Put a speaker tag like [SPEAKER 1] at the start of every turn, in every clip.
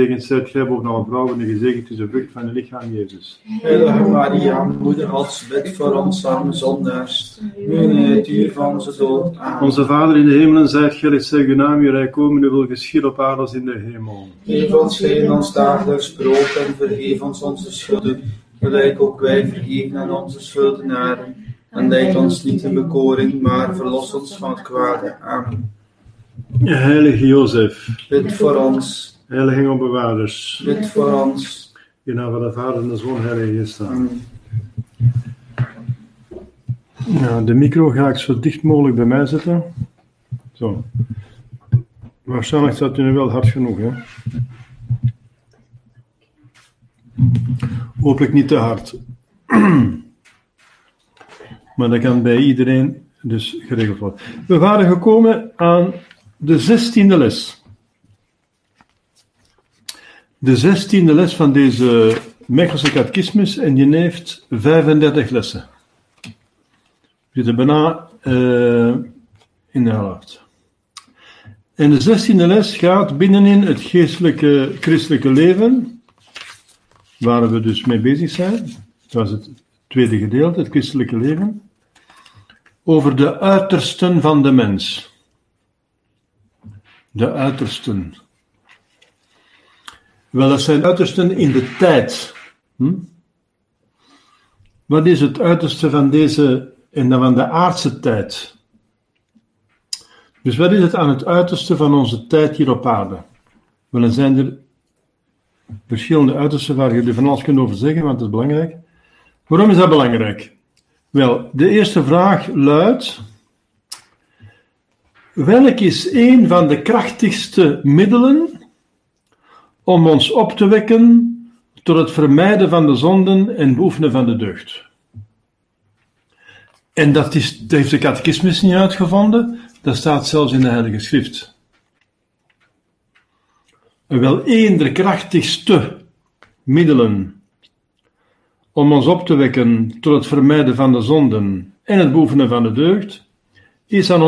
[SPEAKER 1] Gezegend zijt gij boven alle vrouwen en gezegend is de vrucht van je lichaam, Jezus.
[SPEAKER 2] Heilige Maria, moeder Gods, bid voor ons arme zondaars, nu in het uur van onze dood. Amen.
[SPEAKER 1] Onze Vader in de hemelen, zijt gelicht, zeg uw naam, uw rijk komen, uw wil geschieden op aarde als in de hemel.
[SPEAKER 2] Geef ons heden ons dagelijks brood en vergeef ons onze schulden, gelijk ook wij vergeven aan onze schuldenaren. En leid ons niet in bekoring, maar verlos ons van het kwade. Amen.
[SPEAKER 1] Heilige Jozef,
[SPEAKER 2] Bid voor ons,
[SPEAKER 1] heilige engelbewaarders,
[SPEAKER 2] bid voor ons.
[SPEAKER 1] in naam van de Vader en de Zoon, heilige.
[SPEAKER 2] Amen.
[SPEAKER 1] Ja, de micro ga ik zo dicht mogelijk bij mij zetten. Zo. Waarschijnlijk staat u nu wel hard genoeg, hè? Hopelijk niet te hard. Maar dat kan bij iedereen dus geregeld worden. We waren gekomen aan de zestiende les. De zestiende les van deze Mechelse catechismus en die heeft 35 lessen. We zitten bijna eh, in de helft. En de zestiende les gaat binnenin het geestelijke christelijke leven, waar we dus mee bezig zijn. Dat is het tweede gedeelte, het christelijke leven. Over de uitersten van de mens. De uitersten. Wel, dat zijn uitersten in de tijd. Hm? Wat is het uiterste van deze en dan van de aardse tijd? Dus wat is het aan het uiterste van onze tijd hier op aarde? Wel, dan zijn er verschillende uitersten waar je er van alles kunt over zeggen, want dat is belangrijk. Waarom is dat belangrijk? Wel, de eerste vraag luidt: welk is een van de krachtigste middelen om ons op te wekken tot het vermijden van de zonden en beoefenen van de deugd? En dat, is, heeft de catechismus niet uitgevonden, dat staat zelfs in de Heilige Schrift. Wel een der krachtigste middelen om ons op te wekken tot het vermijden van de zonden en het beoefenen van de deugd, is aan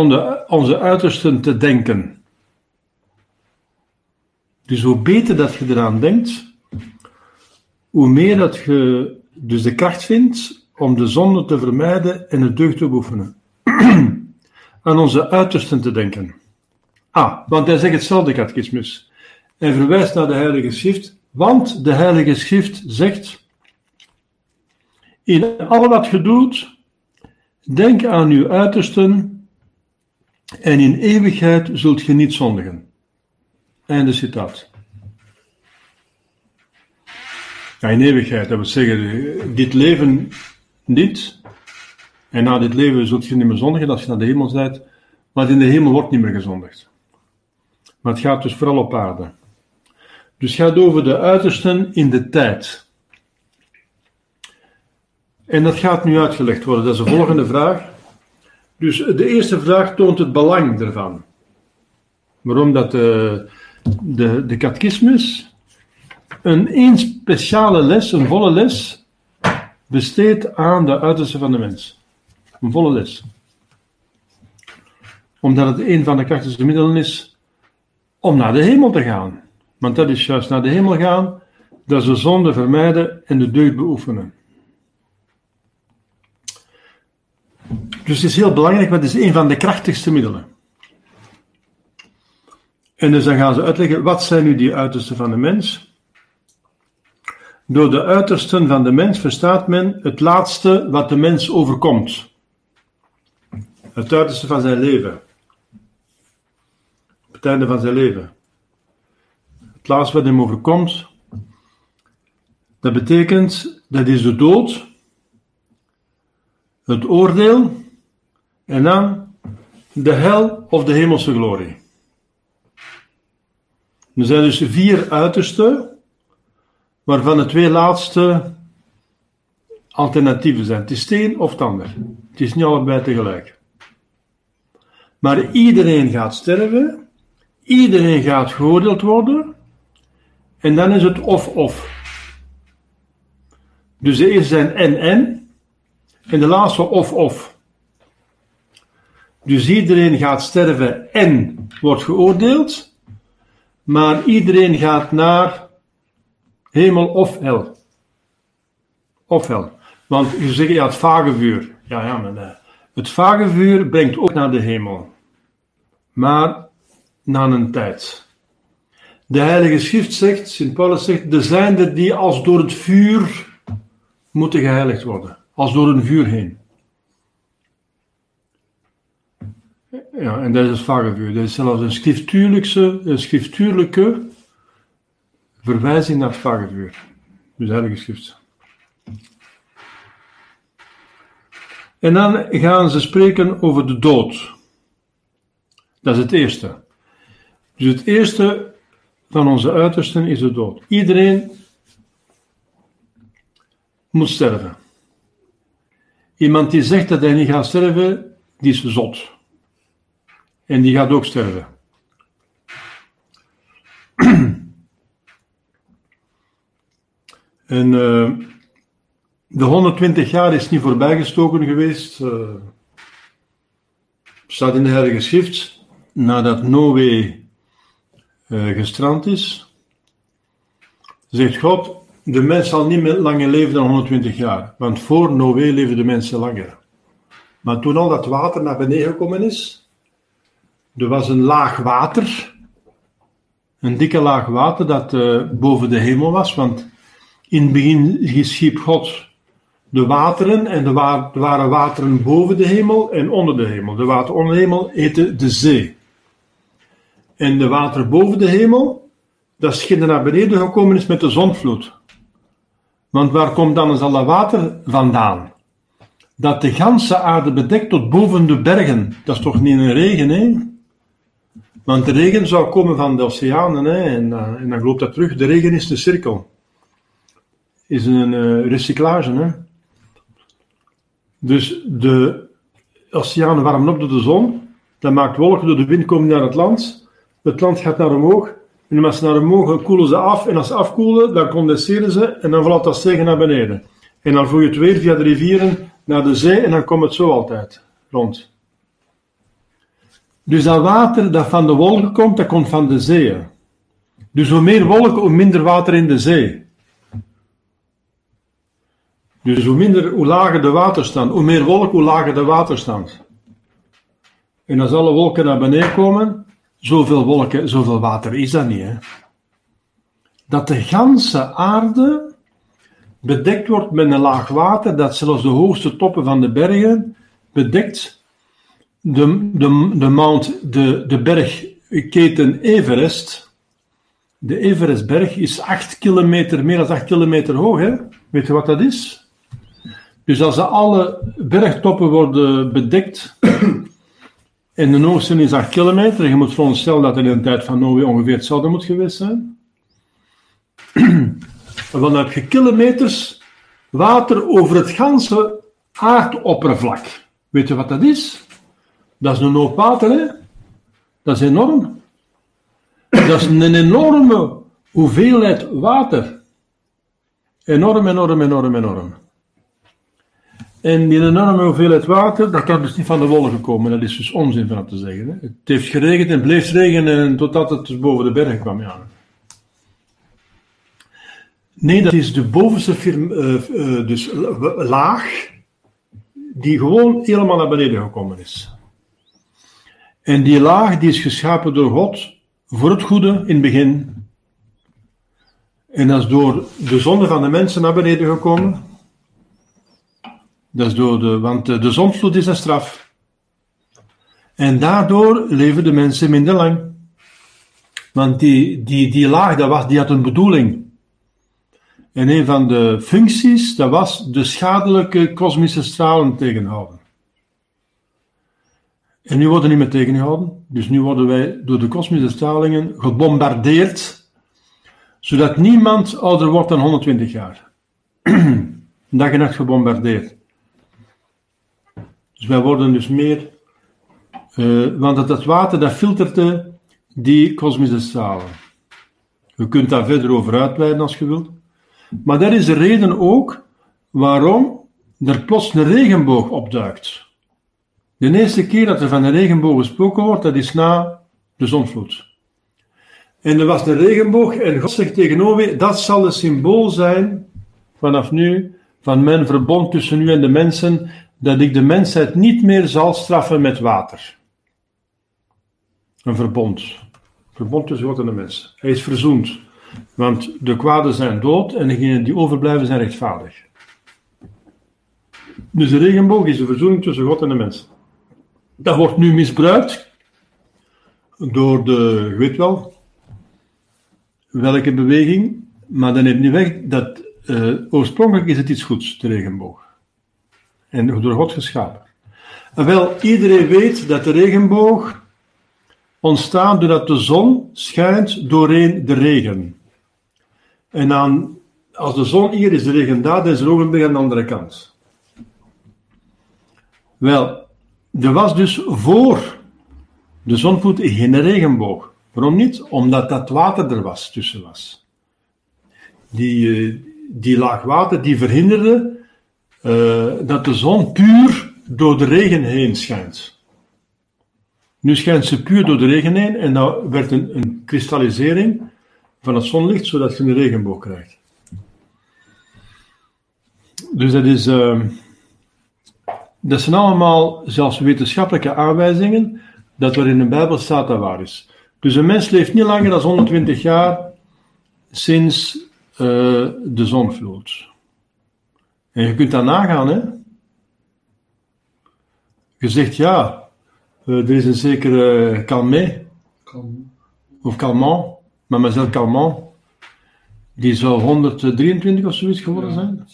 [SPEAKER 1] onze uitersten te denken. Dus hoe beter dat je eraan denkt, hoe meer dat je dus de kracht vindt om de zonde te vermijden en de deugd te beoefenen. aan onze uitersten te denken. Ah, want hij zegt hetzelfde catechismus. En verwijst naar de Heilige Schrift, want de Heilige Schrift zegt in al wat je doet, denk aan uw uitersten en in eeuwigheid zult je niet zondigen. Einde citaat. Ja, in eeuwigheid, dat wil zeggen, dit leven niet, en na dit leven zult je niet meer zondigen als je naar de hemel bent, want in de hemel wordt niet meer gezondigd. Maar het gaat dus vooral op aarde. Dus het gaat over de uitersten in de tijd. En dat gaat nu uitgelegd worden. Dat is de volgende vraag. Dus de eerste vraag toont het belang ervan. Waarom dat de, de, de catechismus een speciale les, een volle les, besteedt aan de uiterste van de mens. Een volle les. Omdat het een van de krachtigste middelen is om naar de hemel te gaan. Want dat is juist naar de hemel gaan, dat is de zonde vermijden en de deugd beoefenen. Dus het is heel belangrijk, want het is een van de krachtigste middelen. En dus dan gaan ze uitleggen, wat zijn nu die uitersten van de mens? Door de uitersten van de mens verstaat men het laatste wat de mens overkomt. Het uiterste van zijn leven. Het einde van zijn leven. Het laatste wat hem overkomt, dat betekent, dat is de dood, het oordeel en dan de hel of de hemelse glorie. Er zijn dus vier uitersten, waarvan de twee laatste alternatieven zijn. Het is een of het ander. Het is niet allebei tegelijk. Maar iedereen gaat sterven, iedereen gaat geoordeeld worden, en dan is het of-of. Dus de eerste zijn en-en, en de laatste of-of. Dus iedereen gaat sterven en wordt geoordeeld, maar iedereen gaat naar hemel of hel. Of hel. Want je zegt ja, het vage vuur. Ja, ja, maar nee. Het vage vuur brengt ook naar de hemel. Maar na een tijd. De Heilige Schrift zegt, Sint Paulus zegt, er zijn er die als door het vuur moeten geheiligd worden. Als door een vuur heen. Ja, en dat is het vage vuur. Dat is zelfs een schriftuurlijke, een schriftuurlijke verwijzing naar het vage vuur. Dus Heilige Schrift. En dan gaan ze spreken over de dood. Dat is het eerste. Dus het eerste van onze uitersten is de dood. Iedereen moet sterven. Iemand die zegt dat hij niet gaat sterven, die is zot. En die gaat ook sterven. en uh, de 120 jaar is niet voorbijgestoken geweest. Uh, staat in de Heilige Schrift. Nadat Noé uh, gestrand is, zegt God: De mens zal niet meer langer leven dan 120 jaar. Want voor Noé leefden de mensen langer. Maar toen al dat water naar beneden gekomen is, er was een laag water. Een dikke laag water dat uh, boven de hemel was. Want in het begin geschiep God de wateren en er waren wateren boven de hemel en onder de hemel. De water onder de hemel heette de zee. En de water boven de hemel, dat is naar beneden gekomen is met de zonvloed. Want waar komt dan eens al dat water vandaan? Dat de ganse aarde bedekt tot boven de bergen. Dat is toch niet een regen, hè? Want de regen zou komen van de oceanen, hè? En, uh, en dan loopt dat terug. De regen is de cirkel. Is een uh, recyclage, hè? Dus de oceanen warmen op door de zon. Dat maakt wolken door de wind komen naar het land. Het land gaat naar omhoog. En als ze naar omhoog koelen ze af. En als ze afkoelen, dan condenseren ze. En dan valt dat zegen naar beneden. En dan je het weer via de rivieren naar de zee. En dan komt het zo altijd rond. Dus dat water dat van de wolken komt, dat komt van de zee. Dus hoe meer wolken, hoe minder water in de zee. Dus hoe minder, hoe lager de waterstand, hoe meer wolken, hoe lager de waterstand. En als alle wolken naar beneden komen, zoveel wolken, zoveel water is dat niet. Hè? Dat de ganse aarde bedekt wordt met een laag water, dat zelfs de hoogste toppen van de bergen bedekt. De, de, de mount, de, de bergketen Everest, de Everestberg is 8 kilometer, meer dan 8 kilometer hoog. Hè? Weet je wat dat is? Dus als alle bergtoppen worden bedekt en de oosten is 8 kilometer, je moet veronderstellen dat in de tijd van Noé ongeveer hetzelfde moet geweest zijn. dan heb je kilometers water over het ganse aardoppervlak. Weet je wat dat is? Dat is een hoop water, hè? Dat is enorm. Dat is een enorme hoeveelheid water. Enorm, enorm, enorm, enorm. En die enorme hoeveelheid water, dat kan dus niet van de wolken komen. Dat is dus onzin van te zeggen. Hè. Het heeft geregend en bleef regenen totdat het dus boven de berg kwam. Ja. Nee, dat is de bovenste uh, uh, dus laag, die gewoon helemaal naar beneden gekomen is. En die laag die is geschapen door God voor het goede in het begin. En dat is door de zonde van de mensen naar beneden gekomen. Dat is door de, want de zondvloed is een straf. En daardoor leven de mensen minder lang. Want die, die, die laag, dat was, die had een bedoeling. En een van de functies, dat was de schadelijke kosmische stralen tegenhouden. En nu worden we niet meer tegengehouden. Dus nu worden wij door de kosmische stralingen gebombardeerd, zodat niemand ouder wordt dan 120 jaar. Dag en nacht gebombardeerd. Dus wij worden dus meer, uh, want dat water dat filterde die kosmische stralen. Je kunt daar verder over uitweiden als je wilt. Maar dat is de reden ook waarom er plots een regenboog opduikt. De eerste keer dat er van een regenboog gesproken wordt, dat is na de zonvloed. En er was een regenboog en God zegt tegen dat zal het symbool zijn vanaf nu van mijn verbond tussen u en de mensen, dat ik de mensheid niet meer zal straffen met water. Een verbond. Verbond tussen God en de mens. Hij is verzoend. Want de kwaden zijn dood en degenen die overblijven zijn rechtvaardig. Dus de regenboog is de verzoening tussen God en de mens. Dat wordt nu misbruikt door de, je weet wel, welke beweging, maar dan neemt niet weg dat uh, oorspronkelijk is het iets goeds, de regenboog. En door God geschapen. En wel, iedereen weet dat de regenboog ontstaat doordat de zon schijnt doorheen de regen. En dan, als de zon hier is, de regen daar, dan is er ogenblik aan de andere kant. Wel, er was dus voor de zonvoet geen regenboog. Waarom niet? Omdat dat water er was, tussen was. Die, uh, die laag water die verhinderde uh, dat de zon puur door de regen heen schijnt. Nu schijnt ze puur door de regen heen en dan werd een, kristallisering van het zonlicht, zodat je een regenboog krijgt. Dus dat is. Uh, dat zijn allemaal zelfs wetenschappelijke aanwijzingen dat er in de Bijbel staat dat waar is. Dus een mens leeft niet langer dan 120 jaar sinds uh, de zonvloed. En je kunt dat nagaan, hè? Je zegt ja, uh, er is een zekere Calmet, of Calmant, Mademoiselle Calmant, die zou 123 of zoiets geworden zijn.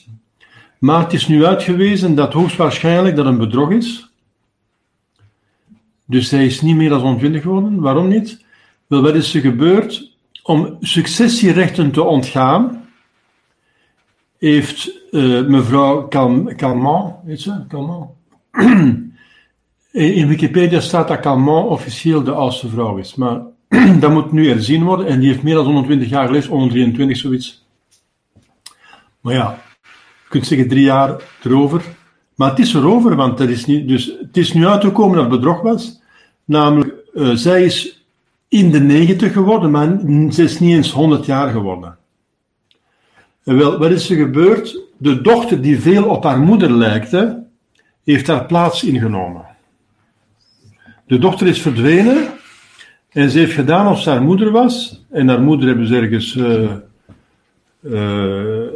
[SPEAKER 1] Maar het is nu uitgewezen dat hoogstwaarschijnlijk dat een bedrog is. Dus hij is niet meer dan 120 geworden. Waarom niet? Wel, wat is er gebeurd? Om successierechten te ontgaan, heeft uh, mevrouw Calment, weet ze, Calment. In Wikipedia staat dat Calment officieel de oudste vrouw is, maar dat moet nu erzien worden en die heeft meer dan 120 jaar geleefd, 123 zoiets. Maar ja, kunt zeggen drie jaar erover. Maar het is erover, want er is niet, dus het is nu uitgekomen dat het bedrog was. Namelijk, uh, zij is in de 90 geworden, maar ze is niet eens 100 jaar geworden. En wel, wat is er gebeurd? De dochter die veel op haar moeder lijkte, heeft haar plaats ingenomen. De dochter is verdwenen en ze heeft gedaan of ze haar moeder was. En haar moeder hebben ze ergens uh,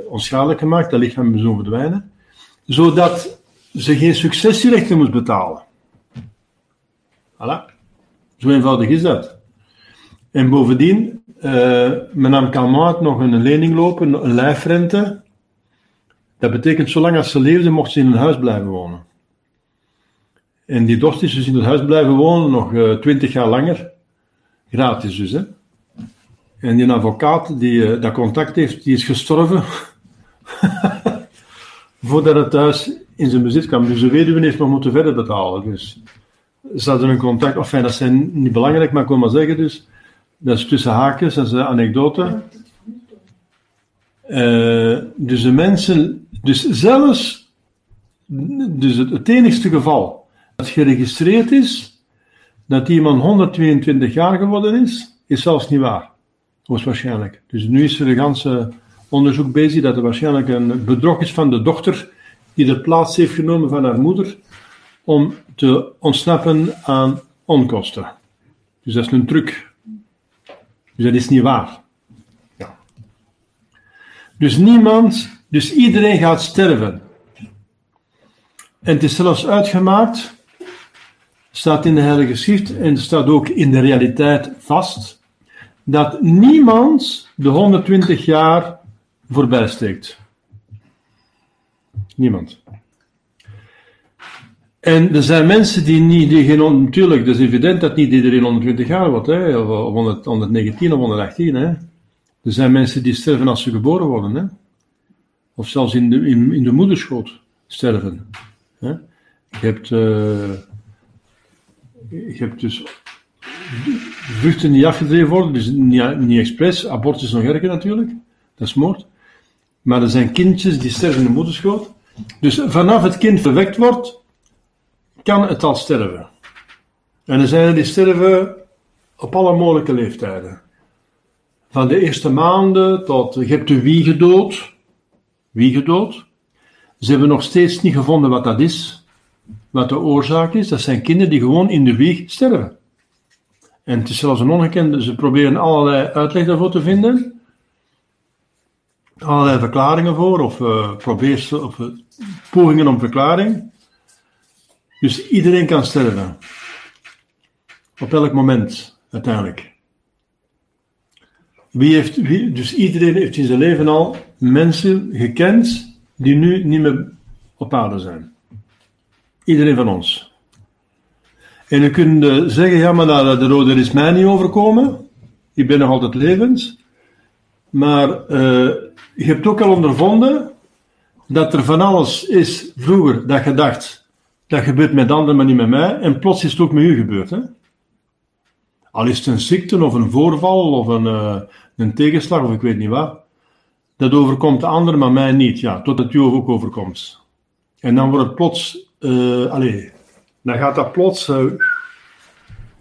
[SPEAKER 1] onschadelijk gemaakt, dat lichaam is verdwijnen. Zodat ze geen successierechten moest betalen. Voilà. Zo eenvoudig is dat. En bovendien, uh, men nam Calmat nog een lening lopen, een lijfrente. Dat betekent, zolang als ze leefde, mocht ze in een huis blijven wonen. En die dochter is dus in het huis blijven wonen, nog uh, twintig jaar langer. Gratis dus, hè. En die advocaat die uh, dat contact heeft, die is gestorven. Voordat het thuis in zijn bezit kwam. Dus de weduwe heeft nog moeten verder betalen. Dus ze hadden een contact, of dat zijn niet belangrijk, maar ik wil maar zeggen dus, dat is tussen haakjes, dat is een anekdote. Uh, dus de mensen, dus zelfs, dus het, het enigste geval dat geregistreerd is, dat iemand 122 jaar geworden is, is zelfs niet waar. Hoogstwaarschijnlijk. Dus nu is er een ganse onderzoek bezig dat er waarschijnlijk een bedrog is van de dochter die de plaats heeft genomen van haar moeder om te ontsnappen aan onkosten. Dus dat is een truc. Dus dat is niet waar. Ja. Dus niemand, dus iedereen gaat sterven. En het is zelfs uitgemaakt, staat in de Heilige Schrift en staat ook in de realiteit vast, dat niemand de 120 jaar voorbij steekt. Niemand. En er zijn mensen die niet, die geen, natuurlijk, het is evident dat niet iedereen 120 jaar wordt, hè, of 100, 119 of 118. Hè. Er zijn mensen die sterven als ze geboren worden, hè. of zelfs in de, in de moederschoot sterven. Hè. Je, hebt, uh, je hebt dus vruchten die afgedreven worden, dus niet, niet expres, abortus nog erger natuurlijk, dat is moord. Maar er zijn kindjes die sterven in de moederschoot. Dus vanaf het kind verwekt wordt, kan het al sterven. En er zijn er die sterven op alle mogelijke leeftijden. van de eerste maanden tot, je hebt de wie gedood. Wie gedood? Ze hebben nog steeds niet gevonden wat dat is, wat de oorzaak is. Dat zijn kinderen die gewoon in de wieg sterven. En het is zelfs een ongekende, ze proberen allerlei uitleg daarvoor te vinden. Allerlei verklaringen voor, of, uh, probeersel, of uh, pogingen om verklaring. Dus iedereen kan sterven. Op elk moment, uiteindelijk. Wie heeft, wie, dus iedereen heeft in zijn leven al mensen gekend die nu niet meer op aarde zijn. Iedereen van ons. En je kunt zeggen, ja, maar de rode is mij niet overkomen. Ik ben nog altijd levend. Maar uh, je hebt ook al ondervonden dat er van alles is vroeger dat je dacht, dat gebeurt met anderen, maar niet met mij. En plots is het ook met u gebeurd. Hè? Al is het een ziekte of een voorval of een, uh, een tegenslag of ik weet niet wat. Dat overkomt de ander, maar mij niet. Ja, totdat u ook overkomt. En dan wordt het plots, uh, allez, dan gaat dat plots uh,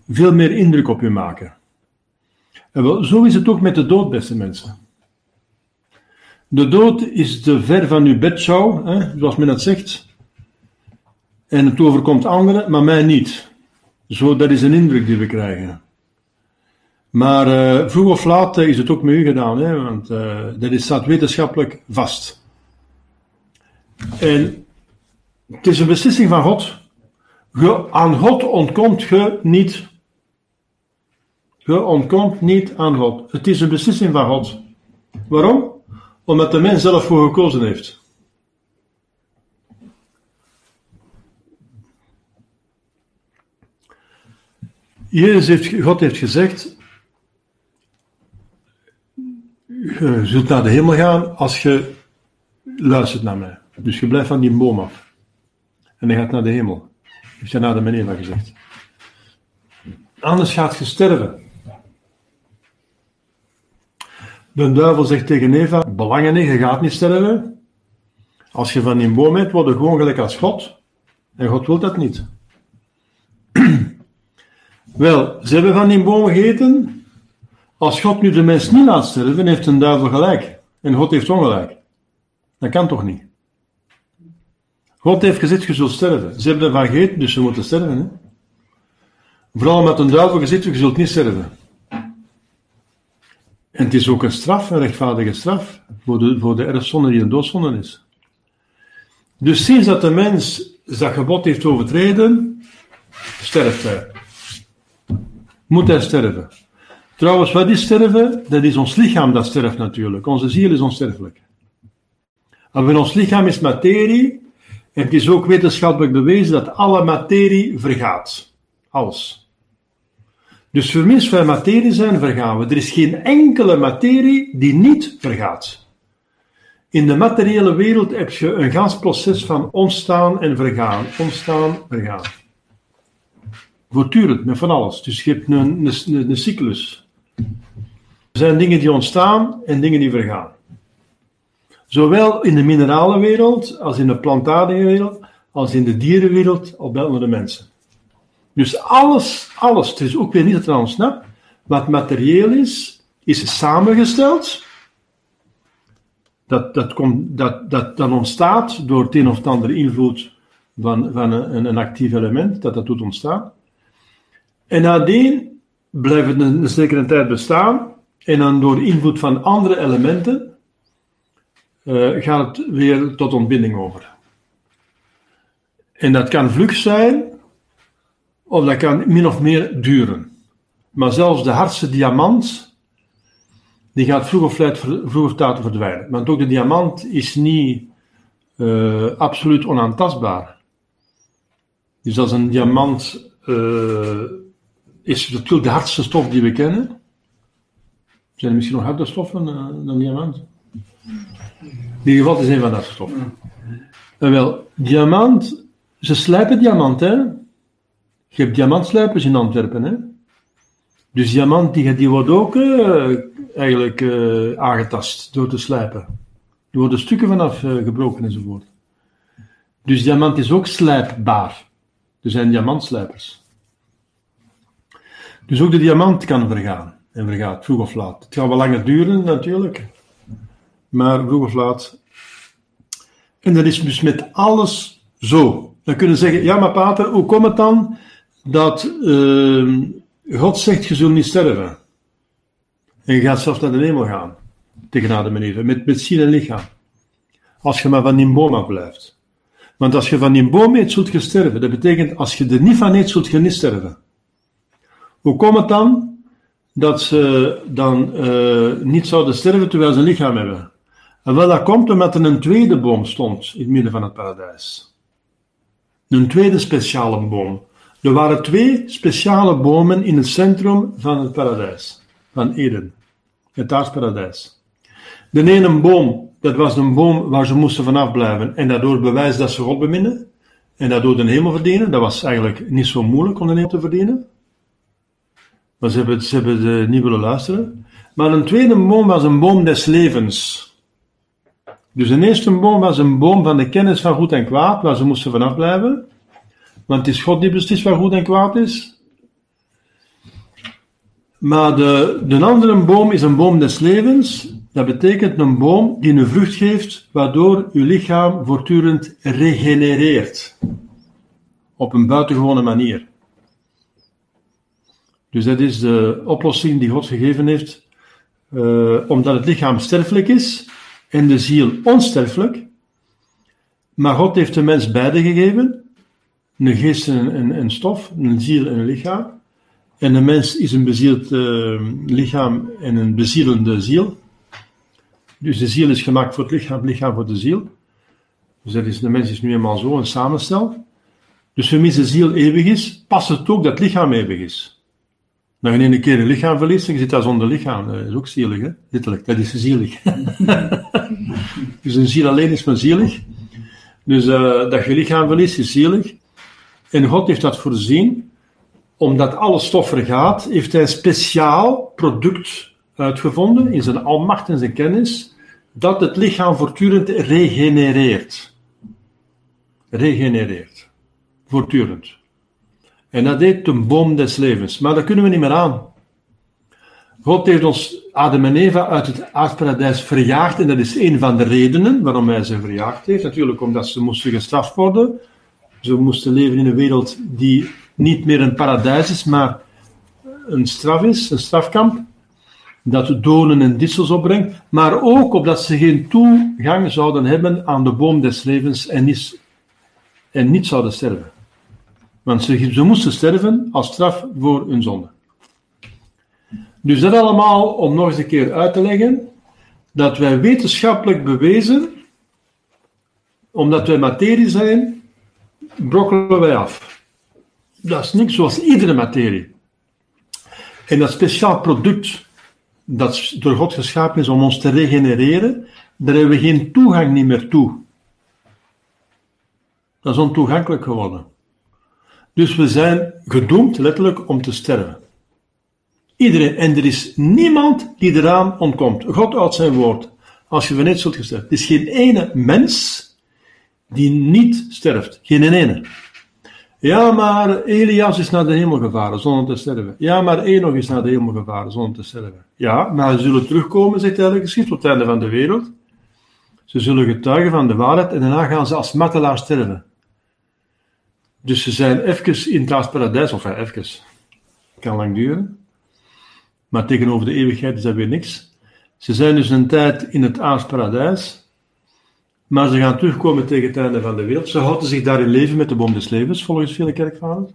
[SPEAKER 1] veel meer indruk op je maken. En wel, zo is het ook met de dood, beste mensen. De dood is te ver van uw bedshow, hè, zoals men dat zegt. En het overkomt anderen, maar mij niet. Zo, dat is een indruk die we krijgen. Maar uh, vroeg of laat is het ook met u gedaan, hè, want dat is, staat wetenschappelijk vast. En het is een beslissing van God. Ge, aan God ontkomt je niet. Je ontkomt niet aan God. Het is een beslissing van God. Waarom? Omdat de mens zelf voor gekozen heeft. Jezus heeft, God heeft gezegd, je zult naar de hemel gaan als je luistert naar mij. Dus je blijft van die boom af. En je gaat naar de hemel. Heeft hij naar de meneer gezegd. Anders gaat je sterven. De duivel zegt tegen Eva, belangen je gaat niet sterven. Als je van die boom eet, word je gewoon gelijk als God. En God wil dat niet. Wel, ze hebben van die boom gegeten. Als God nu de mens niet laat sterven, heeft een duivel gelijk. En God heeft ongelijk. Dat kan toch niet? God heeft gezegd, je zult sterven. Ze hebben ervan gegeten, dus ze moeten sterven. Hè? Vooral met een duivel gezegd, je zult niet sterven. En het is ook een straf, een rechtvaardige straf, voor de, voor de erfzonde die een doodzonde is. Dus sinds dat de mens dat gebod heeft overtreden, sterft hij. Moet hij sterven. Trouwens, wat is sterven? Dat is ons lichaam dat sterft natuurlijk. Onze ziel is onsterfelijk. Maar ons lichaam is materie, het is ook wetenschappelijk bewezen dat alle materie vergaat. Alles. Dus vermis wij materie zijn, vergaan we. Er is geen enkele materie die niet vergaat. In de materiële wereld heb je een gasproces van ontstaan en vergaan. Ontstaan, vergaan. Voortdurend, met van alles. Dus je hebt een, een, een cyclus. Er zijn dingen die ontstaan en dingen die vergaan. Zowel in de mineralenwereld, als in de plantaardige wereld, als in de dierenwereld, al bij de mensen. Dus alles, alles, het is ook weer niet dat ontsnapt, wat materieel is, is samengesteld. Dat, dat, komt, dat, dat dan ontstaat door het een of andere invloed van, van een, een actief element, dat dat doet ontstaan. En nadien blijft het een, een zekere tijd bestaan, en dan door invloed van andere elementen uh, gaat het weer tot ontbinding over. En dat kan vlug zijn, of dat kan min of meer duren. Maar zelfs de hardste diamant, die gaat vroeg of laat, verdwijnen. Want ook de diamant is niet uh, absoluut onaantastbaar. Dus als een diamant uh, is natuurlijk de hardste stof die we kennen. Zijn er misschien nog harder stoffen dan diamant? In ieder geval, het is een van dat stof. En wel, diamant, ze slijpen diamant, hè. Je hebt diamantslijpers in Antwerpen, hè. Dus diamant, die, die wordt ook uh, eigenlijk uh, aangetast door te slijpen. Er worden stukken vanaf uh, gebroken enzovoort. Dus diamant is ook slijpbaar. Er zijn diamantslijpers. Dus ook de diamant kan vergaan. en vergaat, vroeg of laat. Het gaat wel langer duren natuurlijk, maar vroeg of laat. En dat is dus met alles zo. Dan kunnen zeggen, ja maar pater, hoe komt het dan dat uh, God zegt, je zult niet sterven. En je gaat zelfs naar de hemel gaan, tegen de meneer, met, met ziel en lichaam. Als je maar van die boom afblijft. Want als je van die boom eet, zult je sterven. Dat betekent, als je er niet van eet, zult je niet sterven. Hoe komt het dan dat ze dan uh, niet zouden sterven terwijl ze een lichaam hebben? En wel, dat komt omdat er een tweede boom stond in het midden van het paradijs. Een tweede speciale boom. Er waren twee speciale bomen in het centrum van het paradijs, van Eden, het aardsparadijs. De ene boom, dat was een boom waar ze moesten vanaf blijven en daardoor bewijs dat ze God beminnen en daardoor de hemel verdienen. Dat was eigenlijk niet zo moeilijk om de hemel te verdienen. Maar ze hebben, ze hebben de niet willen luisteren. Maar een tweede boom was een boom des levens. Dus de eerste boom was een boom van de kennis van goed en kwaad, waar ze moesten vanaf blijven. Want het is God die beslist wat goed en kwaad is. Maar de, de andere boom is een boom des levens. Dat betekent een boom die een vrucht geeft, waardoor uw lichaam voortdurend regenereert. Op een buitengewone manier. Dus dat is de oplossing die God gegeven heeft, uh, omdat het lichaam sterfelijk is en de ziel onsterfelijk. Maar God heeft de mens beide gegeven, een geest en een, stof, een ziel en een lichaam. En de mens is een bezield uh, lichaam en een bezielende ziel. Dus de ziel is gemaakt voor het lichaam, het lichaam voor de ziel. Dus dat is, de mens is nu eenmaal zo, een samenstel. Dus voor de ziel eeuwig is, past het ook dat het lichaam eeuwig is. Nou, in een keer een lichaam verliest, je zit daar zonder lichaam. Dat is ook zielig, hè? Letterlijk, dat is zielig. dus een ziel alleen is maar zielig. Dus uh, dat je lichaam verliest, is zielig. En God heeft dat voorzien, omdat alle stof vergaat, heeft hij een speciaal product uitgevonden in zijn almacht en zijn kennis, dat het lichaam voortdurend regenereert. Regenereert. Voortdurend. En dat heet de boom des levens. Maar dat kunnen we niet meer aan. God heeft ons, Adam en Eva, uit het aardparadijs verjaagd. En dat is een van de redenen waarom hij ze verjaagd heeft. Natuurlijk omdat ze moesten gestraft worden. Ze moesten leven in een wereld die niet meer een paradijs is, maar een straf is, een strafkamp. Dat donen en dissels opbrengt. Maar ook omdat ze geen toegang zouden hebben aan de boom des levens en en niet zouden sterven. Want ze, moesten sterven als straf voor hun zonde. Dus dat allemaal om nog eens een keer uit te leggen dat wij wetenschappelijk bewezen, omdat wij materie zijn, brokkelen wij af. Dat is niks zoals iedere materie. En dat speciaal product dat door God geschapen is om ons te regenereren, daar hebben we geen toegang niet meer toe. Dat is ontoegankelijk geworden. Dus we zijn gedoemd letterlijk om te sterven. Iedereen, en er is niemand die eraan ontkomt. God uit zijn woord. Als je van net zult gesterven. Er is geen ene mens die niet sterft. Geen ene. Ja, maar Elias is naar de hemel gevaren zonder te sterven. Ja, maar Enoch is naar de hemel gevaren zonder te sterven. Ja, maar ze zullen terugkomen, zegt de geschrift, tot het einde van de wereld. Ze zullen getuigen van de waarheid en daarna gaan ze als martelaar sterven. Dus ze zijn even in het paradijs, of ja, even. Kan lang duren. Maar tegenover de eeuwigheid is dat weer niks. Ze zijn dus een tijd in het paradijs. Maar ze gaan terugkomen tegen het einde van de wereld. Ze houden zich daar in leven met de boom des levens, volgens vele kerkvaders.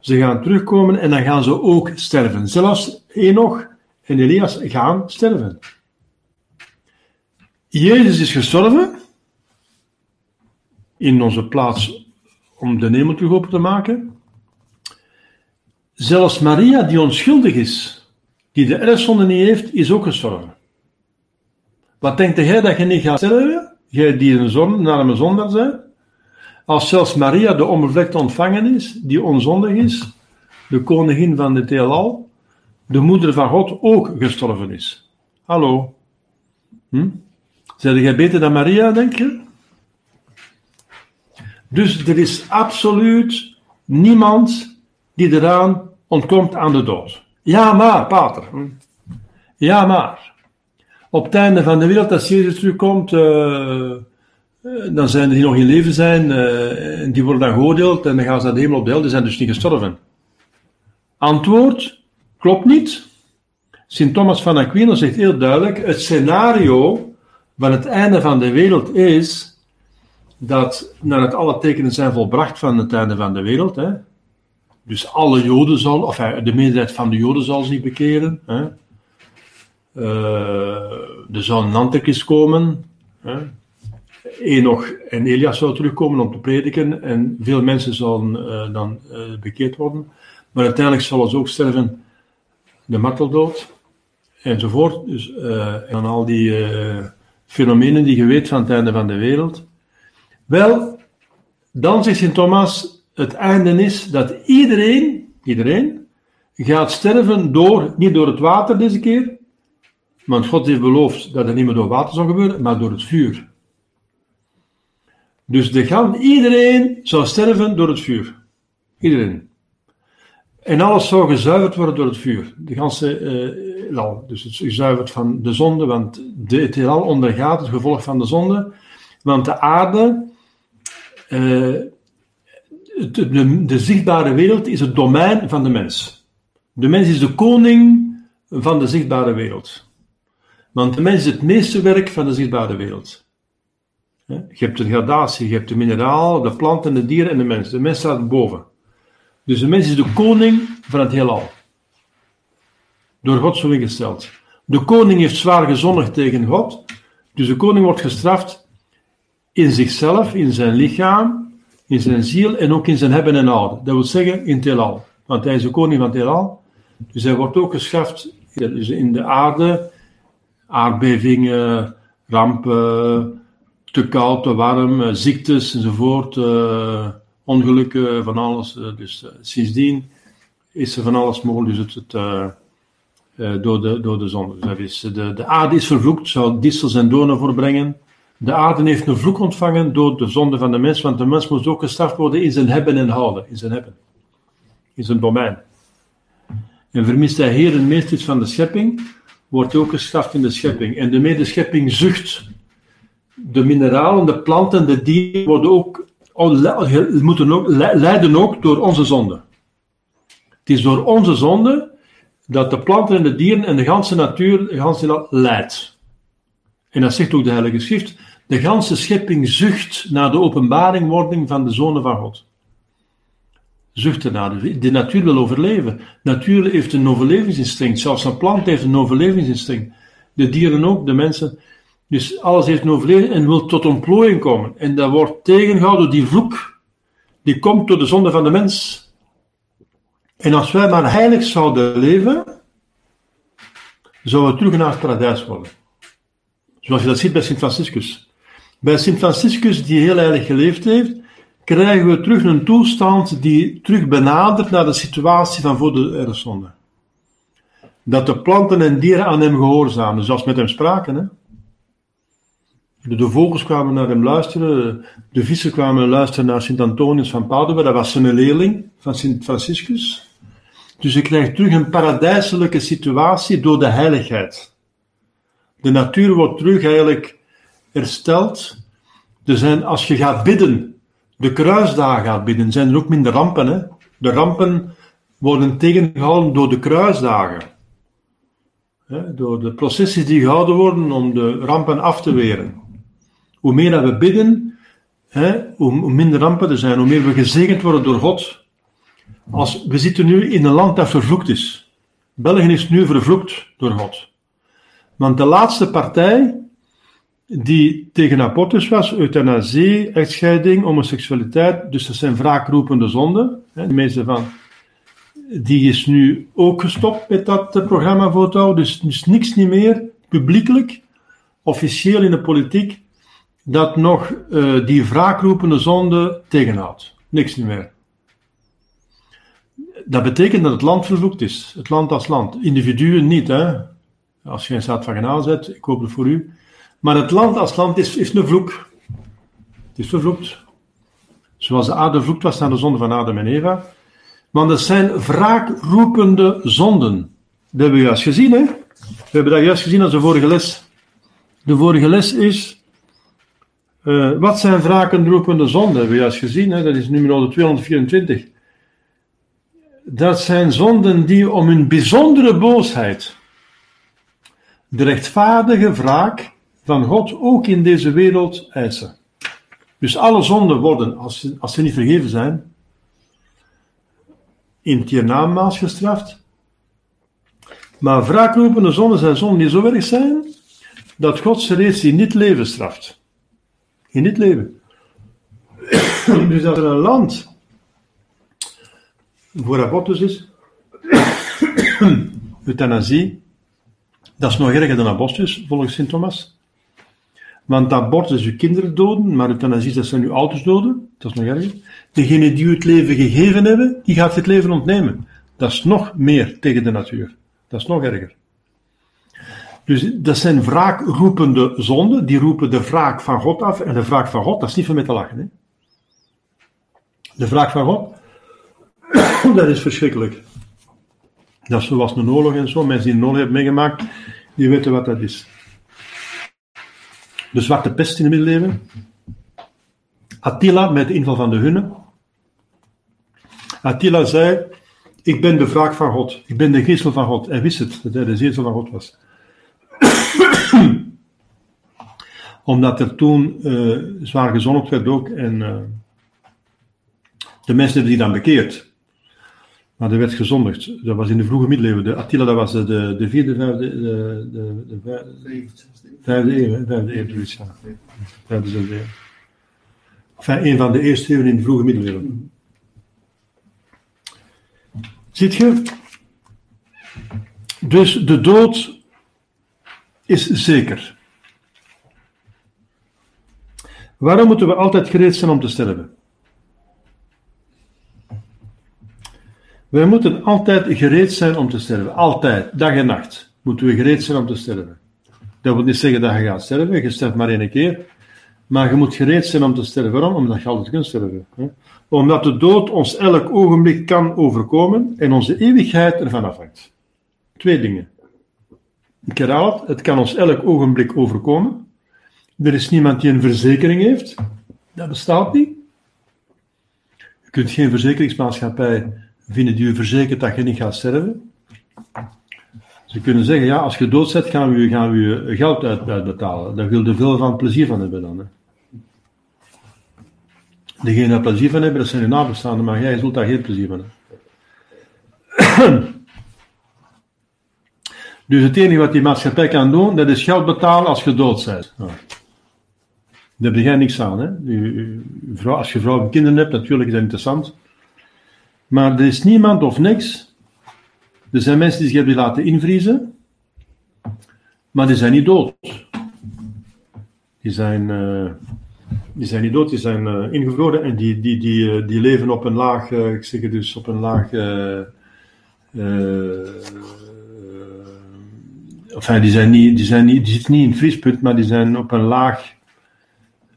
[SPEAKER 1] Ze gaan terugkomen en dan gaan ze ook sterven. Zelfs Enoch en Elias gaan sterven. Jezus is gestorven in onze plaats om de hemel terug open te maken. Zelfs Maria, die onschuldig is, die de erfzonde niet heeft, is ook gestorven. Wat denkt jij dat je niet gaat sterven? Jij die een, zon, een zondaar bent? Als zelfs Maria, de onbevlekt ontvangen is, die onzondig is, de koningin van de heelal, de moeder van God, ook gestorven is. Hallo? Hm? Jij beter dan Maria, denk je? Dus er is absoluut niemand die eraan ontkomt aan de dood. Ja, maar, pater. Ja, maar op het einde van de wereld, als Jezus terugkomt, uh, dan zijn er die nog in leven zijn, uh, en die worden dan geoordeeld en dan gaan ze naar de hemel op de hel, die zijn dus niet gestorven. Antwoord, klopt niet. Sint Thomas van Aquino zegt heel duidelijk, het scenario van het einde van de wereld is dat nadat alle tekenen zijn volbracht van het einde van de wereld, hè, dus alle Joden zal, of de meerderheid van de Joden zal zich bekeren, hè, uh, er zou een antichrist komen, hè, Enoch en Elias zouden terugkomen om te prediken en veel mensen zullen uh, dan uh, bekeerd worden, maar uiteindelijk zullen ze ook sterven de marteldood enzovoort. Dus, en dan al die fenomenen die je weet van het einde van de wereld. Wel, dan zegt Sint Thomas, het einde is dat iedereen, iedereen, gaat sterven door, niet door het water deze keer, want God heeft beloofd dat het niet meer door water zou gebeuren, maar door het vuur. Dus de gaan, iedereen zou sterven door het vuur. Iedereen. En alles zou gezuiverd worden door het vuur. De ganse uh, Dus het is gezuiverd van de zonde, want de, het heelal ondergaat het gevolg van de zonde. Want de aarde uh, de, de, zichtbare wereld is het domein van de mens. De mens is de koning van de zichtbare wereld. Want de mens is het meeste werk van de zichtbare wereld. Je hebt de gradatie, je hebt de mineraal, de planten, de dieren en de mens. De mens staat boven. Dus de mens is de koning van het heelal. Door God zo ingesteld. De koning heeft zwaar gezondigd tegen God. Dus de koning wordt gestraft in zichzelf, in zijn lichaam, in zijn ziel en ook in zijn hebben en houden. Dat wil zeggen in het heelal. Want hij is de koning van het heelal. Dus hij wordt ook geschaft dus in de aarde. Aardbevingen, rampen, te koud, te warm, ziektes enzovoort. Uh, ongelukken, van alles. Uh, dus sindsdien is er van alles mogelijk. Dus het, het door, de, door de zon. Dus de, de aarde is vervloekt, zou distels en donen voorbrengen. De aarde heeft een vloek ontvangen door de zonde van de mens, want de mens moest ook gestraft worden in zijn hebben en houden, in zijn hebben, in zijn domein. En vermist hij Heer en meester van de schepping, wordt ook gestraft in de schepping. En de medeschepping zucht. De mineralen, de planten, de dieren worden ook, moeten ook, lijden ook door onze zonde. Het is door onze zonde dat de planten en de dieren en de ganse natuur, de ganse leidt. En dat zegt ook de Heilige Schrift. De ganse schepping zucht naar de openbaringwording van de Zonen van God. Zucht ernaar. De natuur wil overleven. De natuur heeft een overlevingsinstinct. Zelfs een plant heeft een overlevingsinstinct. De dieren ook, de mensen. Dus alles heeft een overleving en wil tot ontplooiing komen. En dat wordt tegengehouden door die vloek. Die komt door de zonde van de mens. En als wij maar heilig zouden leven, zouden we terug naar het paradijs worden. Zoals je dat ziet bij Sint Franciscus. Bij Sint Franciscus, die heel heilig geleefd heeft, krijgen we terug een toestand die terug benadert naar de situatie van voor de erfzonde. Dat de planten en dieren aan hem gehoorzamen, zoals met hem spraken. Hè? De, vogels kwamen naar hem luisteren, de vissen kwamen luisteren naar Sint Antonius van Padua, dat was een leerling van Sint Franciscus. Dus je krijgt terug een paradijselijke situatie door de heiligheid. De natuur wordt terug eigenlijk hersteld. Er zijn, als je gaat bidden, de kruisdagen gaat bidden, zijn er ook minder rampen. Hè? De rampen worden tegengehouden door de kruisdagen. Hè? Door de processies die gehouden worden om de rampen af te weren. Hoe meer dat we bidden, hè, hoe minder rampen er zijn, hoe meer we gezegend worden door God. Als, we zitten nu in een land dat vervloekt is. België is nu vervloekt door God. Want de laatste partij die tegen abortus was, euthanasie, echtscheiding, homoseksualiteit, dus dat zijn wraakroepende zonden. De meeste van, die is nu ook gestopt met dat uh, programma voor Dus, dus niks niet meer publiekelijk, officieel in de politiek, dat nog uh, die wraakroepende zonde tegenhoudt. Niks niet meer. Dat betekent dat het land vervloekt is. Het land als land. Individuen niet, hè. Als je een staat van genade zet, ik hoop het voor u. Maar het land als land is, is een vloek. Het is vervloekt. Zoals de aarde vloekt was naar de zonde van Adam en Eva. Want het zijn wraakroepende zonden. Dat hebben we juist gezien, hè? We hebben dat juist gezien als de vorige les. De vorige les is. eh, wat zijn wraken roepende zonden? Hebben we juist gezien, hè? dat is nummer 224. Dat zijn zonden die om hun bijzondere boosheid de rechtvaardige wraak van God ook in deze wereld eisen. Dus alle zonden worden, als ze, als ze niet vergeven zijn, in het hiernamaals gestraft. Maar wraakroepende zonden zijn zonden die zo erg zijn, dat God ze reeds in dit leven straft. In dit leven. dus dat er een land voor abortus is, euthanasie, dat is nog erger dan abortus, volgens Sint Thomas. Want abortus is uw kinderen doden, maar euthanasie dat zijn uw ouders doden. Dat is nog erger. Degene die u het leven gegeven hebben, die gaat het leven ontnemen. Dat is nog meer tegen de natuur. Dat is nog erger. Dus dat zijn wraakroepende zonden, die roepen de wraak van God af. En de wraak van God, dat is niet van met te lachen. Hè? De wraak van God, dat is verschrikkelijk. Dat is zoals een oorlog en zo. Mensen die een oorlog hebben meegemaakt, die weten wat dat is. De zwarte pest in de middeleeuwen. Attila met de inval van de Hunnen. Attila zei: Ik ben de wraak van God. Ik ben de geestel van God. Hij wist het, dat hij de geestel van God was. Omdat er toen uh, zwaar gezondigd werd ook. En uh, de mensen zich dan bekeerd. Maar er werd gezondigd. Dat was in de vroege middeleeuwen. De Attila, dat was de, de, de vierde, vijfde, de, de, de vijfde, eeuw. Vijfde eeuw. Vijfde, eeuw. Enfin, een van de eerste eeuwen in de vroege middeleeuwen. Ziet je? Dus de dood is zeker. Waarom moeten we altijd gereed zijn om te sterven? Wij moeten altijd gereed zijn om te sterven. Altijd, dag en nacht, moeten we gereed zijn om te sterven. Dat wil niet zeggen dat je gaat sterven, je sterft maar één keer. Maar je moet gereed zijn om te sterven. Waarom? Omdat je altijd kunt sterven. Hè? Omdat de dood ons elk ogenblik kan overkomen en onze eeuwigheid ervan afhangt. Twee dingen. Ik herhaal het, het kan ons elk ogenblik overkomen. Er is niemand die een verzekering heeft. Dat bestaat niet. Je kunt geen verzekeringsmaatschappij vinden die u verzekert dat je niet gaat sterven. Ze kunnen zeggen, ja, als je dood bent, gaan we, gaan we je geld uit, uitbetalen. Daar wil je veel van plezier van hebben dan. Hè. Degene daar plezier van hebben, dat zijn je nabestaanden, maar jij zult daar geen plezier van hebben. Dus het enige wat die maatschappij kan doen, dat is geld betalen als je dood bent. Daar heb jij niks aan. Hè? Vrouw, als je vrouw en kinderen hebt, natuurlijk is dat interessant. Maar er is niemand of niks. Er zijn mensen die zich hebben laten invriezen, maar die zijn niet dood. Die zijn, uh, die zijn niet dood, die zijn uh, ingevroren en die, die, die, uh, die leven op een laag, ik zeg het dus, op een laag. enfin, die, zijn niet, die, zijn niet, die zitten niet in het vriespunt, maar die zijn op een laag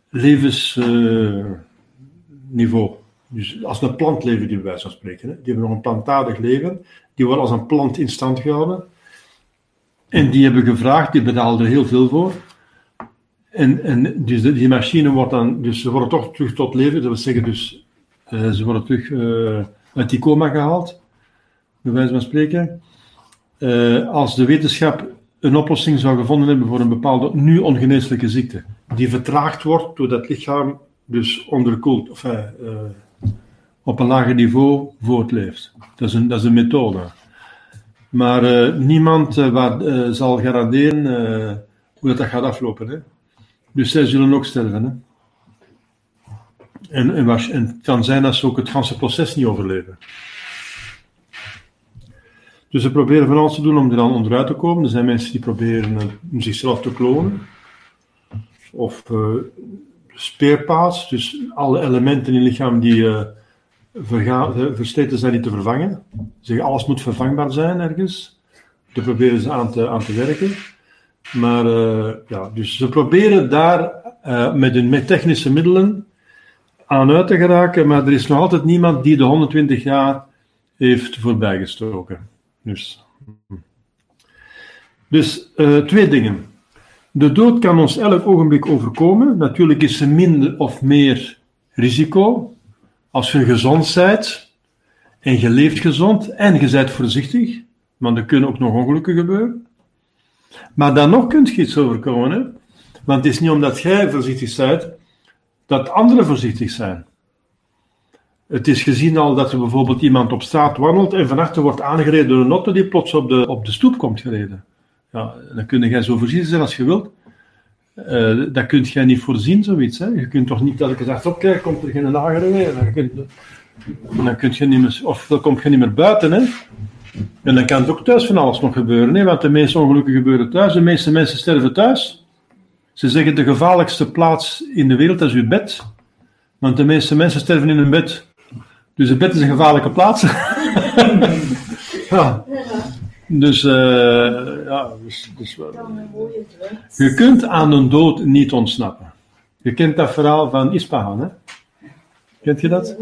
[SPEAKER 1] levensniveau. Dus als een plant leven die bij wijze spreken. Die hebben nog een plantaardig leven. Die worden als een plant in stand gehouden. En die hebben gevraagd, die betaalden er heel veel voor. En, en dus die machine wordt dan, dus ze worden toch terug tot leven. Dat wil zeggen dus, uh, ze worden terug uh, uit die coma gehaald. Bij wijze van spreken. Uh, als de wetenschap een oplossing zou gevonden hebben voor een bepaalde nu ongeneeslijke ziekte. Die vertraagd wordt doordat het lichaam dus onderkoelt. Of, op een lager niveau voortleeft. Dat is een, dat is een methode. Maar uh, niemand uh, waar, uh, zal garanderen hoe dat, gaat aflopen. Hè? Dus zij zullen ook sterven. En, en, was, en het kan zijn dat ze ook het ganse proces niet overleven. Dus ze proberen van alles te doen om er dan onderuit te komen. Er zijn mensen die proberen zichzelf te klonen. Of speerpaas, dus alle elementen in het lichaam die versleten zijn niet te vervangen. Zeggen alles moet vervangbaar zijn ergens. Daar proberen ze aan te, aan te werken. Maar uh, ja, dus ze proberen daar uh, met hun met technische middelen aan uit te geraken, maar er is nog altijd niemand die de 120 jaar heeft voorbijgestoken. Dus. Dus eh, twee dingen. De dood kan ons elk ogenblik overkomen. Natuurlijk is er minder of meer risico. Als je gezond bent en je leeft gezond en je bent voorzichtig, want er kunnen ook nog ongelukken gebeuren. Maar dan nog kun je iets overkomen. Want het is niet omdat jij voorzichtig bent, dat anderen voorzichtig zijn. Het is gezien al dat er bijvoorbeeld iemand op straat wandelt en van achter wordt aangereden door een auto die plots op de, op de stoep komt gereden. Ja, dan kun je zo voorzichtig zijn als je wilt. Uh, dat kun je niet voorzien, zoiets. Hè. Je kunt toch niet dat ik eens op kijk, komt er geen aangereden. Dan, kun, dan je niet meer, of dan kom je niet meer buiten. Hè. En dan kan het ook thuis van alles nog gebeuren. Hè, want de meeste ongelukken gebeuren thuis. De meeste mensen sterven thuis. Ze zeggen de gevaarlijkste plaats in de wereld is uw bed. Want de meeste mensen sterven in hun bed. Dus het bed is een gevaarlijke plaats. ja. Dus, uh, ja, dus, dus, je kunt aan een dood niet ontsnappen. Je kent dat verhaal van Ispahan, hè? Kent je dat?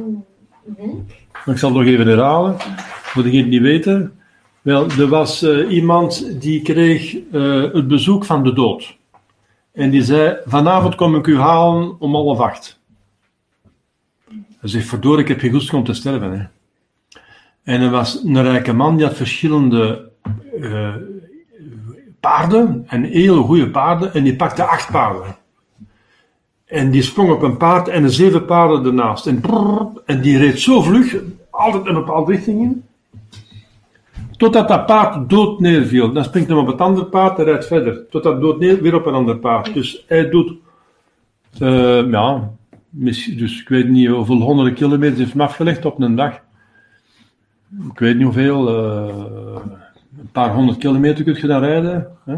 [SPEAKER 1] Ik zal het nog even herhalen, voor degenen die niet weten. Wel, er was uh, iemand die kreeg uh, het bezoek van de dood. En die zei, vanavond kom ik u halen om half acht. Hij zegt, verdorie, ik heb geen goesting om te sterven. Hè. En er was een rijke man, die had verschillende uh, paarden, en hele goede paarden, en die pakte acht paarden. En die sprong op een paard en de zeven paarden ernaast. En, en die reed zo vlug, altijd in een bepaalde richting in, totdat dat paard dood neerviel. Dan springt hij op het andere paard en rijdt verder. Totdat dood neer, weer op een ander paard. Dus hij doet, uh, ja, dus ik weet niet hoeveel honderden kilometers heeft hem afgelegd op een dag. Ik weet niet hoeveel, uh, een paar honderd kilometer kun je dan rijden. Hè?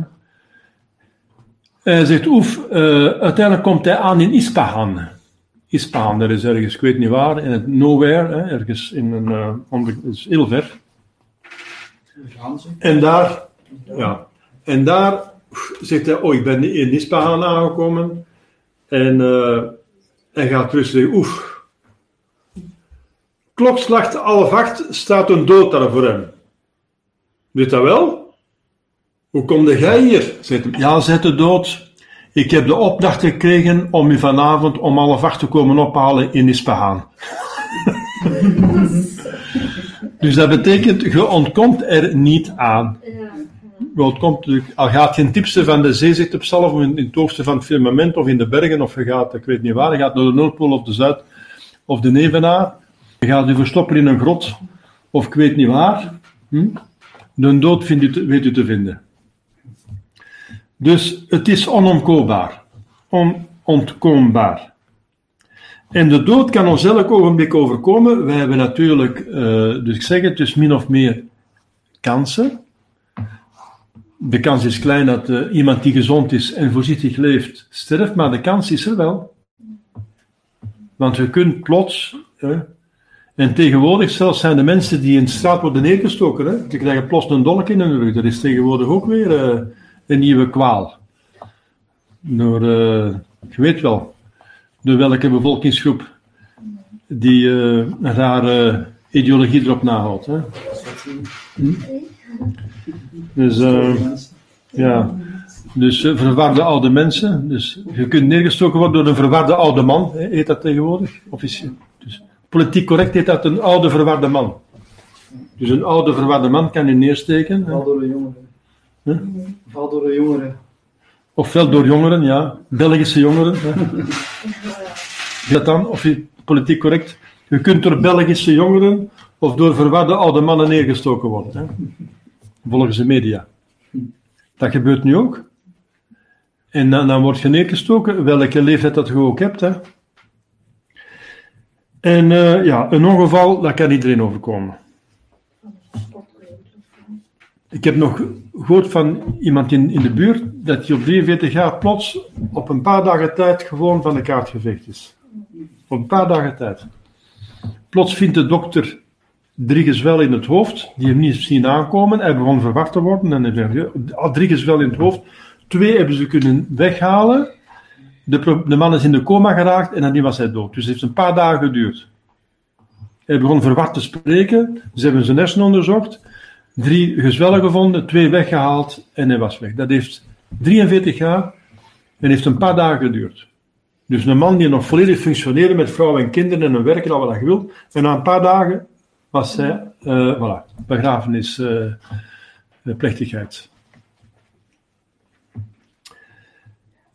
[SPEAKER 1] Hij zegt, oef, uh, uiteindelijk komt hij aan in Ispahan. Ispahan, dat is ergens, ik weet niet waar, in het nowhere, hè, ergens in een, uh, onder, is heel ver. En daar, ja, en daar zegt hij, oh, ik ben in Ispahan aangekomen. En uh, hij gaat zeggen, oef. Klokslag half acht staat een dood daar voor hem. Weet dat wel? Hoe kom jij hier? Ja, zet de dood. Ik heb de opdracht gekregen om u vanavond om half acht te komen ophalen in Ispahan. dus dat betekent, je ontkomt er niet aan. Je ontkomt, al gaat geen tipste van de zee, zegt op zelf, of in, in het hoogste van het firmament, of in de bergen, of je gaat, ik weet niet waar, je gaat naar de Noordpool of de Zuid, of de Nevenaar. Je gaat u verstoppen in een grot, of ik weet niet waar. Hm? De dood vindt u weet u te vinden. Dus het is onomkoombaar. Onontkoombaar. En de dood kan ons elk ogenblik overkomen. Wij hebben natuurlijk, uh, dus ik zeg het, dus min of meer kansen. De kans is klein dat uh, iemand die gezond is en voorzichtig leeft sterft, maar de kans is er wel. Want je kunt plots, uh, en tegenwoordig zelfs zijn de mensen die in de straat worden neergestoken, hè, die krijgen plots een dolk in hun rug. Dat is tegenwoordig ook weer uh, een nieuwe kwaal. Door, uh, weet wel, door welke bevolkingsgroep die uh, rare ideologie erop nahoudt. Hè. Hm? Dus, ja. Dus verwarde oude mensen. Dus je kunt neergestoken worden door een verwarde oude man, heet dat tegenwoordig, officieel. Politiek correct heet dat een oude verwarde man. Dus een oude verwarde man kan je neersteken.
[SPEAKER 2] Val door de jongeren. Huh? Val door de jongeren.
[SPEAKER 1] Ofwel door jongeren, ja. Belgische jongeren. dat dan? Of je politiek correct? Je kunt door Belgische jongeren of door verwarde oude mannen neergestoken worden. Hè? Volgens de media. Dat gebeurt nu ook. En dan, dan word je neergestoken, welke leeftijd dat je ook hebt. Hè? En uh, ja, een ongeval, dat kan iedereen overkomen. Ik heb nog gehoord van iemand in, in de buurt dat hij op 43 jaar plots op een paar dagen tijd gewoon van de kaart geveegd is. Op een paar dagen tijd. Plots vindt de dokter drie gezwel in het hoofd, die hem niet zien aankomen. Hij begon verwacht te worden en hij drie gezwel in het hoofd. Twee hebben ze kunnen weghalen. De, de, man is in de coma geraakt en dan was hij dood. Dus het heeft een paar dagen geduurd. Hij begon verward te spreken. Ze hebben zijn hersenen onderzocht. Drie gezwellen gevonden, twee weggehaald en hij was weg. Dat heeft 43 jaar en heeft een paar dagen geduurd. Dus een man die nog volledig functioneerde met vrouw en kinderen en een werken al wat hij wil. En na een paar dagen was hij, uh, voilà, begrafenisplechtigheid.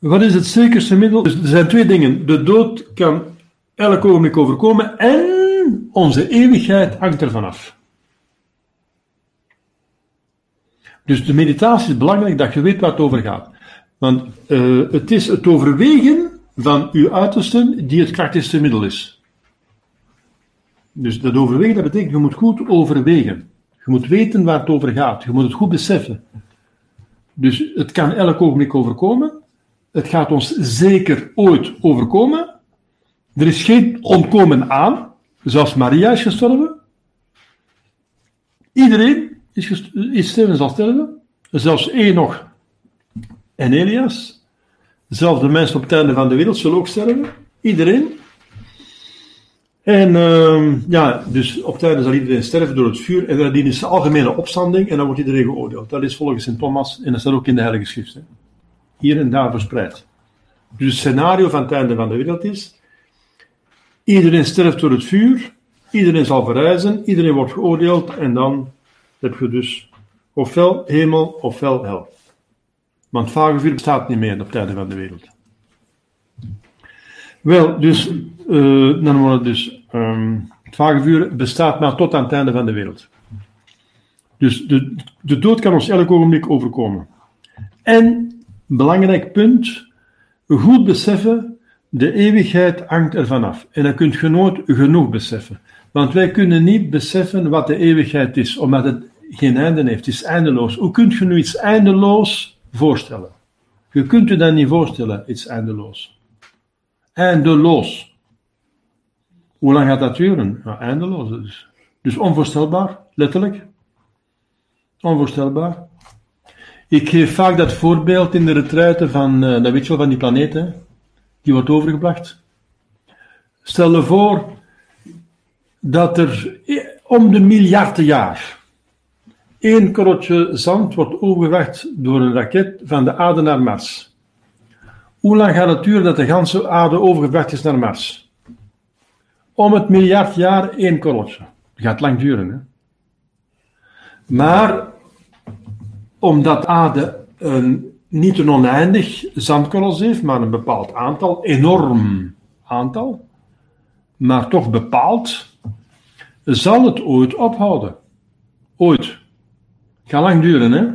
[SPEAKER 1] Wat is het zekerste middel? Dus er zijn twee dingen. De dood kan elk ogenblik overkomen en onze eeuwigheid hangt ervan af. Dus de meditatie is belangrijk dat je weet waar het over gaat. Want uh, het is het overwegen van uw uiterste die het krachtigste middel is. Dus dat overwegen, dat betekent, je moet goed overwegen. Je moet weten waar het over gaat. Je moet het goed beseffen. Dus het kan elk ogenblik overkomen. Het gaat ons zeker ooit overkomen. Er is geen ontkomen aan. Zoals Maria is gestorven. Iedereen is, is sterven zal sterven. Zelfs Enoch en Elias. Zelfs de mensen op het einde van de wereld zullen ook sterven. Iedereen. En uh, ja, dus op het einde zal iedereen sterven door het vuur. En dan is de algemene opstanding en dan wordt iedereen geoordeeld. Dat is volgens Sint Thomas en dat staat ook in de Heilige Schrift. Hè. Hier en daar verspreid. Dus het scenario van het einde van de wereld is: iedereen sterft door het vuur, iedereen zal verrijzen, iedereen wordt geoordeeld en dan heb je dus ofwel hemel ofwel hel. Want vagevuur bestaat niet meer op het einde van de wereld. Wel, dus, uh, dan wordt dus, um, het vagevuur bestaat maar tot aan het einde van de wereld. Dus de, de dood kan ons elk ogenblik overkomen. En, belangrijk punt, goed beseffen, de eeuwigheid hangt ervan af. En dat kunt je nooit genoeg beseffen. Want wij kunnen niet beseffen wat de eeuwigheid is, omdat het geen einde heeft. Het is eindeloos. Hoe kunt je nu iets eindeloos voorstellen? Je kunt je dat niet voorstellen, iets eindeloos. Eindeloos. Hoe lang gaat dat duren? Eindeloos. Dus onvoorstelbaar, letterlijk. Onvoorstelbaar. Ik geef vaak dat voorbeeld in de retraite van, uh, dat weet je wel, van die planeten, die wordt overgebracht. Stel je voor dat er om de miljarden jaar één korreltje zand wordt overgebracht door een raket van de aarde naar Mars. Hoe lang gaat het duren dat de ganse aarde overgebracht is naar Mars? Om het miljard jaar één korreltje. Dat gaat lang duren, hè? Maar omdat aarde een, niet een oneindig zandkorrels heeft, maar een bepaald aantal, enorm aantal, maar toch bepaald, zal het ooit ophouden. Ooit. Gaat lang duren, hè?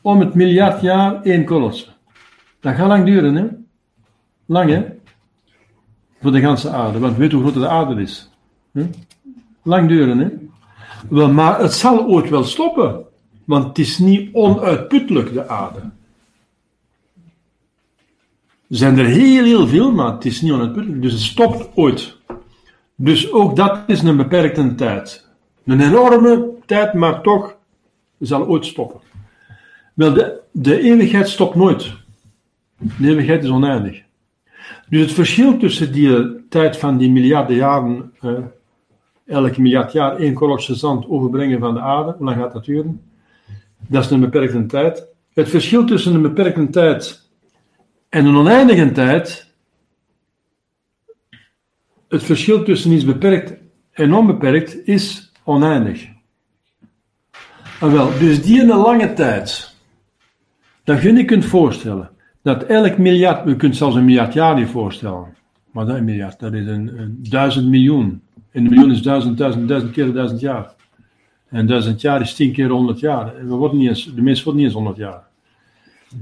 [SPEAKER 1] Om het miljard jaar één kolosse. Dat gaat lang duren, hè? Lang, hè? Voor de ganse aarde. Want weet hoe groot de aarde is. Lang duren, hè? Wel, maar het zal ooit wel stoppen. Want het is niet onuitputtelijk, de aarde. Er zijn er heel, heel veel, maar het is niet onuitputtelijk. Dus het stopt ooit. Dus ook dat is een beperkte tijd. Een enorme tijd, maar toch zal ooit stoppen. Wel, de, de eeuwigheid stopt nooit. De eeuwigheid is oneindig. Dus het verschil tussen die tijd van die miljarden jaren, eh, elk miljard jaar één korreltje zand overbrengen van de aarde, hoe lang gaat dat duren? Dat is een beperkte tijd. Het verschil tussen een beperkte tijd en een oneindige tijd, het verschil tussen iets beperkt en onbeperkt is oneindig. Ah, wel, dus die in een lange tijd, dat je niet kunt voorstellen, dat elk miljard, je kunt zelfs een miljard jaar niet voorstellen, maar dat een miljard, dat is een, een duizend miljoen. En een miljoen is duizend, duizend, duizend keer duizend jaar. En duizend jaar is tien keer honderd jaar. We worden niet eens, de mens wordt niet eens honderd jaar.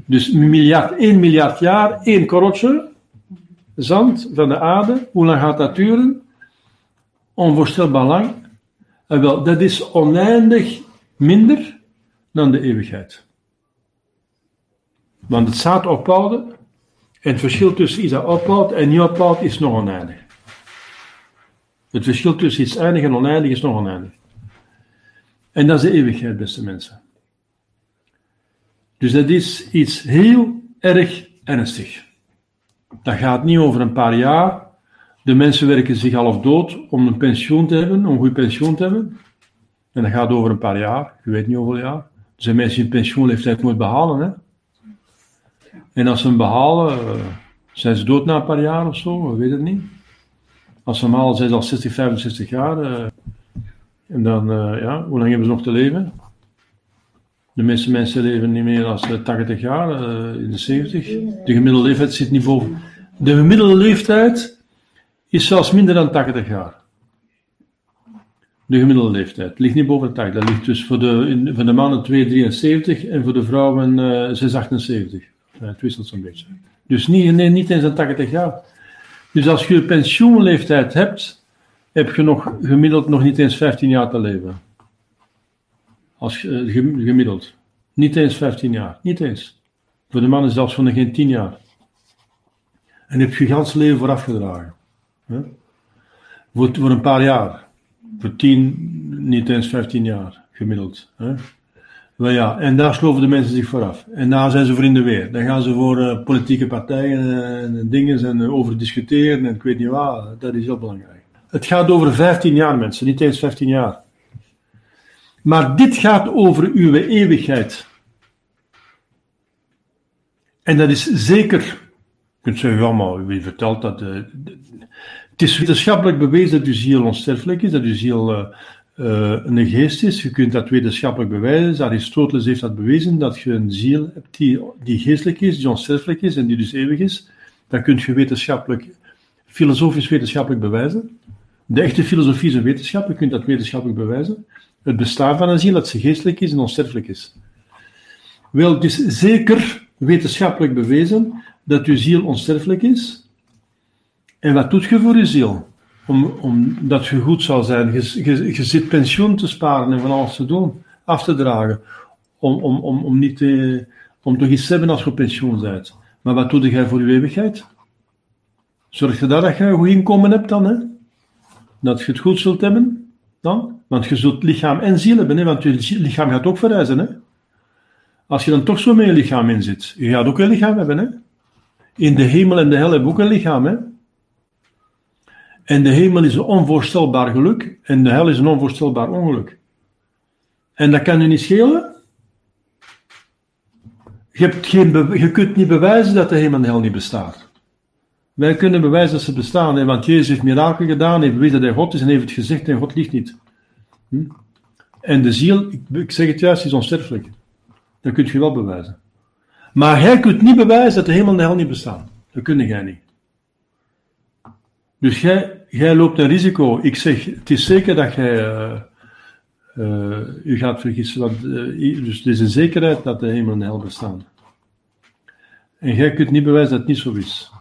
[SPEAKER 1] Dus miljard, één miljard jaar, één korreltje zand van de aarde. Hoe lang gaat dat duren? Onvoorstelbaar lang. Wel, dat is oneindig minder dan de eeuwigheid. Want het staat ophouden en het verschil tussen iets dat ophoudt en niet ophoudt is nog oneindig. Het verschil tussen iets eindig en oneindig is nog oneindig. En dat is de eeuwigheid, beste mensen. Dus dat is iets heel erg ernstig. Dat gaat niet over een paar jaar. De mensen werken zich half dood om een pensioen te hebben, om een goed pensioen te hebben. En dat gaat over een paar jaar, je weet niet hoeveel jaar. Er zijn mensen een pensioenleeftijd moeten behalen. Hè? En als ze hem behalen, uh, zijn ze dood na een paar jaar of zo, we weten het niet. Als ze normaal zijn ze al 60, 65 jaar. Uh, en dan, uh, ja, hoe lang hebben ze nog te leven? De meeste mensen leven niet meer dan 80 jaar, in de 70. De gemiddelde leeftijd zit niet boven. De gemiddelde leeftijd is zelfs minder dan 80 jaar. De gemiddelde leeftijd ligt niet boven de 80. Dat ligt dus voor de, in, de mannen 2,73 en voor de vrouwen uh, 6,78. het wisselt zo'n beetje. Dus niet, nee, niet eens een 80 jaar. Dus als je pensioenleeftijd hebt, heb je nog gemiddeld nog niet eens 15 jaar te leven. Als, uh, gemiddeld. Niet eens 15 jaar. Niet eens. Voor de mannen zelfs van geen 10 jaar. En heb je gans leven vooraf gedragen. Voor, voor een paar jaar. Voor 10, niet eens 15 jaar gemiddeld. Hè? Maar ja, en daar sloven de mensen zich vooraf. En daar zijn ze vrienden weer. Dan gaan ze voor uh, politieke partijen en dingen en over discussiëren en ik weet niet wat. Dat is heel belangrijk. Het gaat over 15 jaar, mensen, niet eens 15 jaar. Maar dit gaat over uw eeuwigheid. En dat is zeker. Je kunt zeggen, ja, maar wie vertelt dat? Uh, het is wetenschappelijk bewezen dat uw ziel onsterfelijk is, dat uw ziel uh, uh, een geest is. Je kunt dat wetenschappelijk bewijzen. Aristoteles heeft dat bewezen, dat je een ziel hebt die, die geestelijk is, die onsterfelijk is en die dus eeuwig is. Dat kun je wetenschappelijk, filosofisch wetenschappelijk bewijzen. De echte filosofie is een wetenschap, je kunt dat wetenschappelijk bewijzen. Het bestaan van een ziel, dat ze geestelijk is en onsterfelijk is. Wel, het is zeker wetenschappelijk bewezen dat uw ziel onsterfelijk is. En wat doet je voor je ziel? Om, omdat je goed zal zijn. Je, je, je zit pensioen te sparen en van alles te doen, af te dragen. Om, om, om, om, niet te, om toch iets te hebben als je pensioen bent. Maar wat doe jij voor je eeuwigheid? Zorg je dat je een goed inkomen hebt dan, hè? Dat je het goed zult hebben, dan? Want je zult lichaam en ziel hebben, hè? Want je lichaam gaat ook verrijzen, hè? Als je dan toch zo met je lichaam in zit, je gaat ook een lichaam hebben, hè? In de hemel en de hel hebben we ook een lichaam, hè? En de hemel is een onvoorstelbaar geluk en de hel is een onvoorstelbaar ongeluk. En dat kan je niet schelen. Je, hebt geen je kunt niet bewijzen dat de hemel en de hel niet bestaat. Wij kunnen bewijzen dat ze bestaan, want Jezus heeft mirakel gedaan, heeft bewezen dat hij God is en heeft het gezegd en God ligt niet. Hm? En de ziel, ik, zeg het juist, is onsterfelijk. Dat kun je wel bewijzen. Maar jij kunt niet bewijzen dat de hemel en de hel niet bestaan. Dat kun jij niet. Dus jij, loopt een risico. Ik zeg, het is zeker dat jij uh, u gaat vergissen. Uh, dus het is een zekerheid dat de hemel en de hel bestaan. En jij kunt niet bewijzen dat het niet zo is.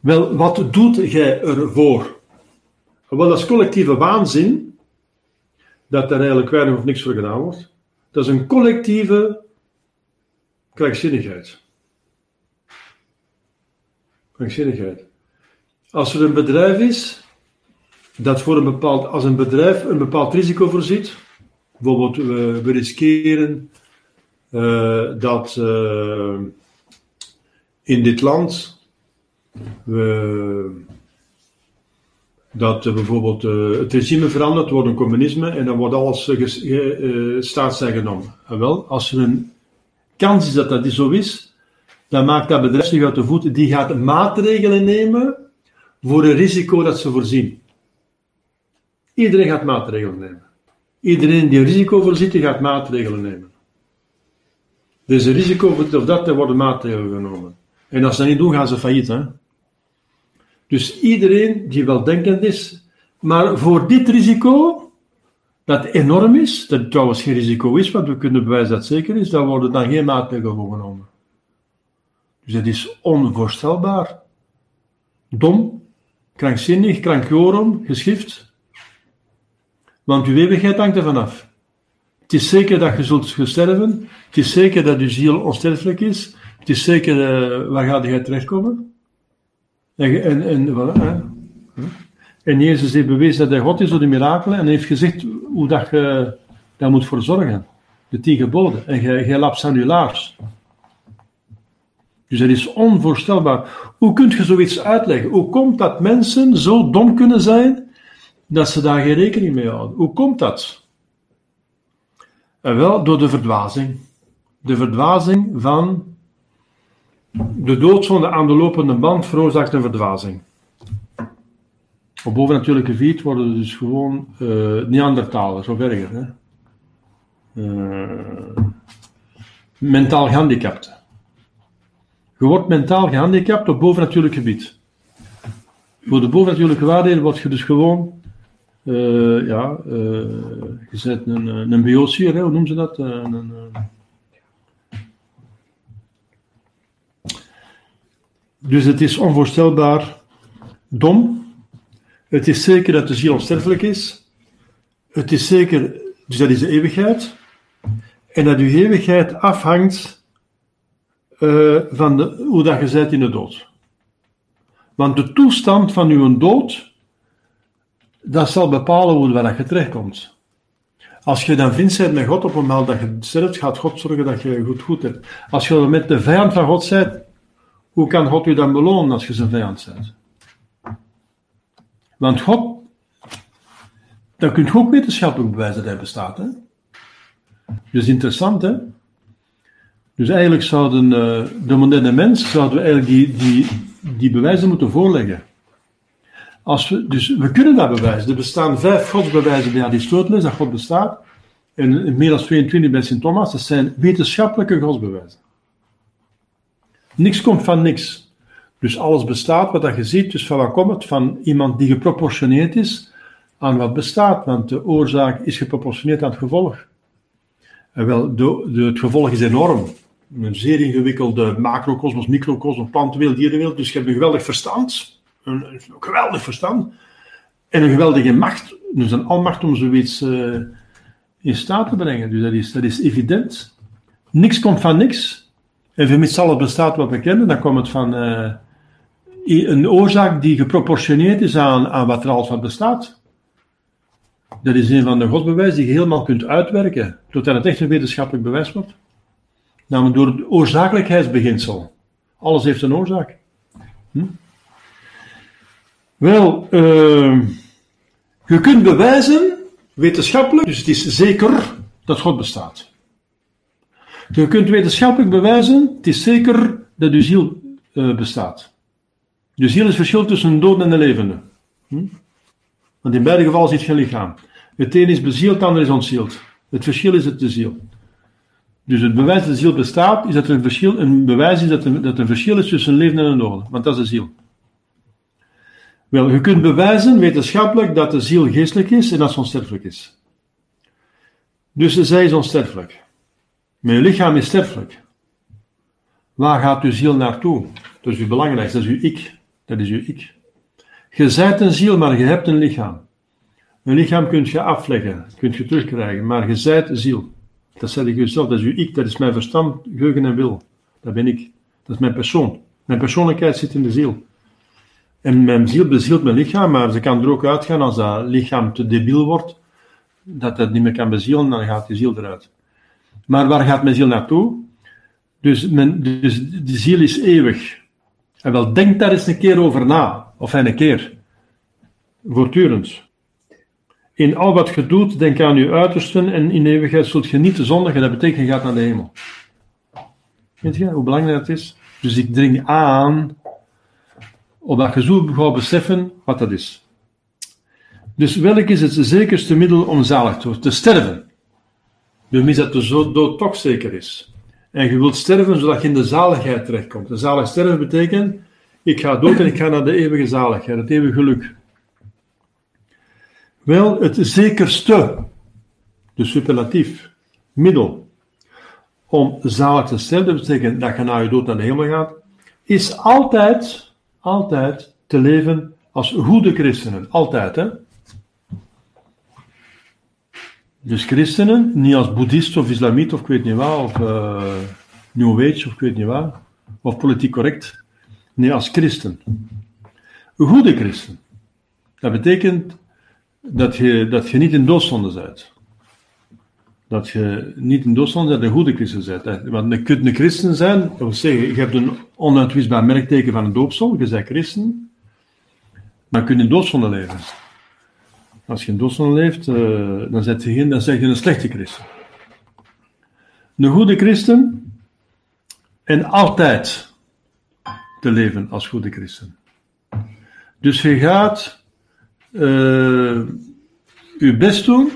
[SPEAKER 1] Wel, wat doet jij ervoor? Wel, dat is collectieve waanzin, dat er eigenlijk weinig of niks voor gedaan wordt. Dat is een collectieve krankzinnigheid. Krankzinnigheid. Als er een bedrijf is dat voor een bepaald, als een bedrijf een bepaald risico voorziet, bijvoorbeeld we, we riskeren uh, dat uh, in dit land dat uh, bijvoorbeeld het regime verandert, wordt een communisme en dan wordt alles staatseigendom. En wel, als er een kans is dat dat zo is, dan maakt dat bedrijf zich uit de voeten, die gaat maatregelen nemen voor een risico dat ze voorzien. Iedereen gaat maatregelen nemen. Iedereen die een risico voorziet, die gaat maatregelen nemen. Dus een risico voor of dat, er worden maatregelen genomen. En als ze dat niet doen, gaan ze failliet. Hè? Dus iedereen die weldenkend is, maar voor dit risico, dat enorm is, dat trouwens geen risico is, want we kunnen bewijzen dat het zeker is, daar worden dan geen maatregelen genomen. Dus het is onvoorstelbaar. Dom, krankzinnig, krankjorum, geschift. Want uw eeuwigheid hangt er vanaf. Het is zeker dat je zult sterven. Het is zeker dat uw ziel onsterfelijk is. Het is zeker, uh, waar gaat jij terechtkomen? En, en, en, Jezus heeft bewezen dat hij God is door de mirakelen en heeft gezegd hoe dat je daar moet voor zorgen. De tien geboden. En jij, lapt aan je laars. Dus dat is onvoorstelbaar. Hoe kun je zoiets uitleggen? Hoe komt dat mensen zo dom kunnen zijn dat ze daar geen rekening mee houden? Hoe komt dat? En wel door de verdwazing. De verdwazing van de doodzonde aan de lopende band veroorzaakt een verdwazing. Op bovennatuurlijke viet worden dus gewoon uh, Neandertalers of erger. Hè? Uh, mentaal gehandicapt. Je wordt mentaal gehandicapt op bovennatuurlijk gebied. Voor de bovennatuurlijke waarheden word je dus gewoon, uh, ja, je zet een, een biosier, hoe noemen ze dat? een, een, dus het is onvoorstelbaar dom. Het is zeker dat de ziel onsterfelijk is. Het is zeker, dus dat is de eeuwigheid. En dat uw eeuwigheid afhangt uh, van de, hoe dat je bent in de dood. Want de toestand van uw dood, dat zal bepalen hoe dat je terechtkomt. Als je dan vriend bent met God op het moment dat je sterft, gaat God zorgen dat je goed goed hebt. Als je met de vijand van God bent, hoe kan God u dan belonen als je zijn vijand bent? Want God, dat kunt je ook wetenschappelijk bewijzen dat hij bestaat. Hè? Dus interessant, hè? Dus eigenlijk zouden uh, de moderne mens, zouden eigenlijk die, die, die bewijzen moeten voorleggen. Als we, dus we kunnen dat bewijzen. Er bestaan vijf godsbewijzen bij Aristoteles dat God bestaat. En meer dan 22 bij Sint Thomas. Dat zijn wetenschappelijke godsbewijzen. Niks komt van niks. Dus alles bestaat wat je ziet. Dus van wat komt het? Van iemand die geproportioneerd is aan wat bestaat. Want de oorzaak is geproportioneerd aan het gevolg. En wel, de, het gevolg is enorm. Een zeer ingewikkelde macrocosmos, microcosmos, plantenwereld, dierenwereld. Dus je hebt een geweldig verstand. Een, geweldig verstand. En een geweldige macht. Dus een almacht om zoiets uh, in staat te brengen. Dus dat is, dat is evident. Niks komt van niks. En vermits alles bestaat wat we kennen, dan komt het van uh, een oorzaak die geproportioneerd is aan, aan wat er alles wat bestaat. Dat is een van de godsbewijzen die je helemaal kunt uitwerken, totdat het echt een wetenschappelijk bewijs wordt. Namelijk door het oorzakelijkheidsbeginsel. Alles heeft een oorzaak. Hm? Wel, uh, je kunt bewijzen, wetenschappelijk, dus het is zeker dat God bestaat. Je kunt wetenschappelijk bewijzen, het is zeker dat uw ziel uh, bestaat. De ziel is verschil tussen een dood en een levende. Hm? Want in beide gevallen zit geen lichaam. Het een is bezield, het ander is ontzield. Het verschil is het de ziel. Dus het bewijs dat de ziel bestaat, is dat er een, verschil, een bewijs is dat er, dat er een verschil is tussen leven en een dood. Want dat is de ziel. Wel, je kunt bewijzen, wetenschappelijk, dat de ziel geestelijk is en dat ze onsterfelijk is. Dus zij is onsterfelijk. Je lichaam is sterfelijk. Waar gaat uw ziel naartoe? Dat is uw belangrijkste, dat is uw ik. Dat is uw ik. Je zijt een ziel, maar je hebt een lichaam. Een lichaam kunt je afleggen, kunt je terugkrijgen, maar je zijt ziel. Dat zeg ik jezelf, dat is uw ik, dat is mijn verstand, geheugen en wil. Dat ben ik. Dat is mijn persoon. Mijn persoonlijkheid zit in de ziel. En mijn ziel bezielt mijn lichaam, maar ze kan er ook uitgaan als dat lichaam te debiel wordt, dat het niet meer kan bezielen, dan gaat die ziel eruit. Maar waar gaat mijn ziel naartoe? Dus, mijn, dus de ziel is eeuwig. En wel, denk daar eens een keer over na. Of een keer. Voortdurend. In al wat je doet, denk aan je uitersten en in eeuwigheid zult je niet zondigen. Dat betekent je gaat naar de hemel. Weet je hoe belangrijk dat is? Dus ik dring aan, opdat je zo gaat beseffen wat dat is. Dus welk is het zekerste middel om zalig te worden? Te sterven. Dus dat de dood toch zeker is. En je wilt sterven zodat je in de zaligheid terechtkomt. De zalig sterven betekent, ik ga dood en ik ga naar de eeuwige zaligheid, het eeuwige geluk. Wel, het zekerste, de superlatief, middel om zalig te sterven, betekent dat je na je dood naar de hemel gaat, is altijd, altijd te leven als goede christenen. Altijd, hè? Dus christenen, niet als boeddhist of islamiet of ik weet niet wat, of uh, New Age of ik weet niet wat, of politiek correct. Nee, als christen. Een goede christen. Dat betekent dat je, dat je niet in doodzonde bent. Dat je niet in doodzonde bent, een goede christen bent. Want je kunt een christen zijn, dat wil zeggen, je hebt een onuitwisbaar merkteken van een doopsel, je bent christen, maar je kunt in doodzonde leven. Als je in doodzonde leeft, uh, dan, zet je geen, dan zeg je een slechte christen. een goede christen en altijd te leven als goede christen. Dus je gaat uh, je best doen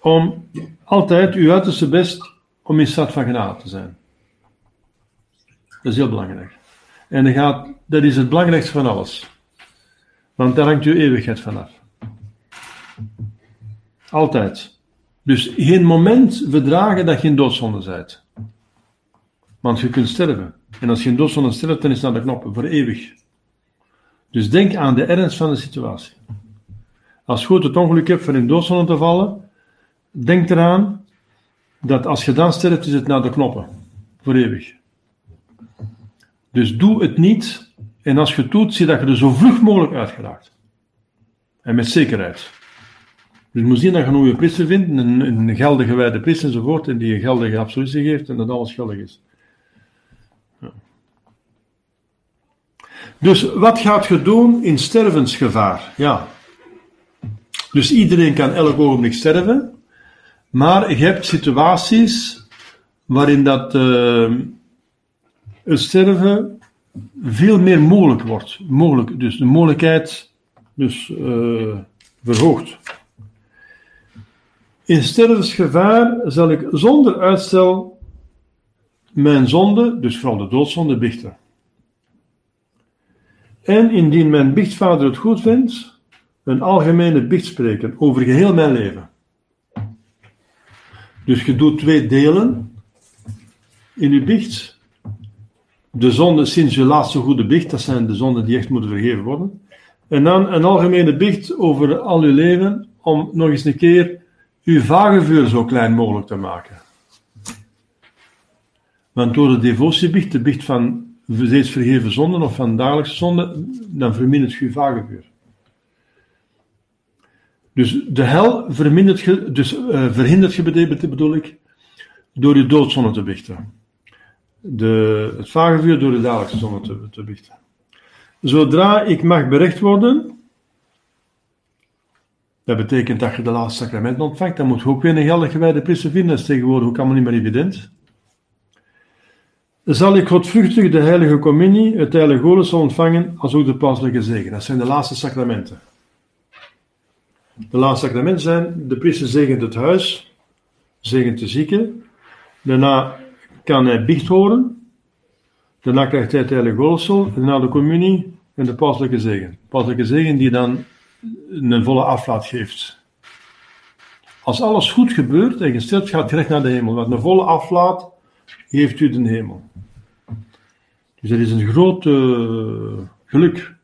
[SPEAKER 1] om altijd uw uiterste best om in staat van genade te zijn. Dat is heel belangrijk. En gaat, dat is het belangrijkste van alles. Want daar hangt uw eeuwigheid vanaf. Altijd. Dus geen moment verdragen dat je in doodzonde bent. Want je kunt sterven. En als je in doodzonde sterft, dan is dat de knop voor eeuwig. Dus denk aan de ernst van de situatie. Als je het ongeluk hebt van in doodzonde te vallen, denk eraan dat als je dan sterft, is het naar de knoppen. Voor eeuwig. Dus doe het niet. En als je het doet, zie dat je er zo vlug mogelijk uitgeraakt. En met zekerheid. Dus je moet zien dat je een goede priester vindt, een, geldige wijde priester enzovoort, en die een geldige absolutie geeft en dat alles geldig is. Ja. Dus wat gaat je doen in stervensgevaar? Ja. Dus iedereen kan elk ogenblik sterven, maar je hebt situaties waarin dat uh, het sterven veel meer mogelijk wordt. Mogelijk, dus de mogelijkheid dus, uh, verhoogt. In stervensgevaar zal ik zonder uitstel mijn zonde, dus vooral de doodzonde, bichten. En indien mijn biechtvader het goed vindt, een algemene biecht spreken over geheel mijn leven. Dus je doet twee delen in je biecht. De zonde sinds je laatste goede biecht, dat zijn de zonden die echt moeten vergeven worden. En dan een algemene biecht over al je leven, om nog eens een keer uw vagevuur zo klein mogelijk te maken. Want door de devotiebicht, de bicht van steeds vergeven zonden of van dagelijkse zonden, dan vermindert je uw vagevuur. Dus de hel vermindert je, dus, uh, verhindert je bedoel ik, door je doodzonde te bichten. De, het vagevuur door de dagelijkse zonde te, te bichten. Zodra ik mag berecht worden, dat betekent dat je de laatste sacramenten ontvangt. Dan moet je ook weer een geldig gewijde priester vinden. Dat is tegenwoordig ook allemaal niet meer evident. Zal ik godvruchtig de heilige communie, het heilige godes ontvangen, als ook de pauselijke zegen. Dat zijn de laatste sacramenten. De laatste sacramenten zijn, de priester zegent het huis, zegent de zieke. Daarna kan hij biecht horen. Daarna krijgt hij het heilige golfsel. Daarna de communie en de pauselijke zegen. Pauselijke zegen die dan een volle aflaat geeft. Als alles goed gebeurt en je sterft, gaat recht naar de hemel. Want een volle aflaat geeft u de hemel. Dus dat is een groot uh, geluk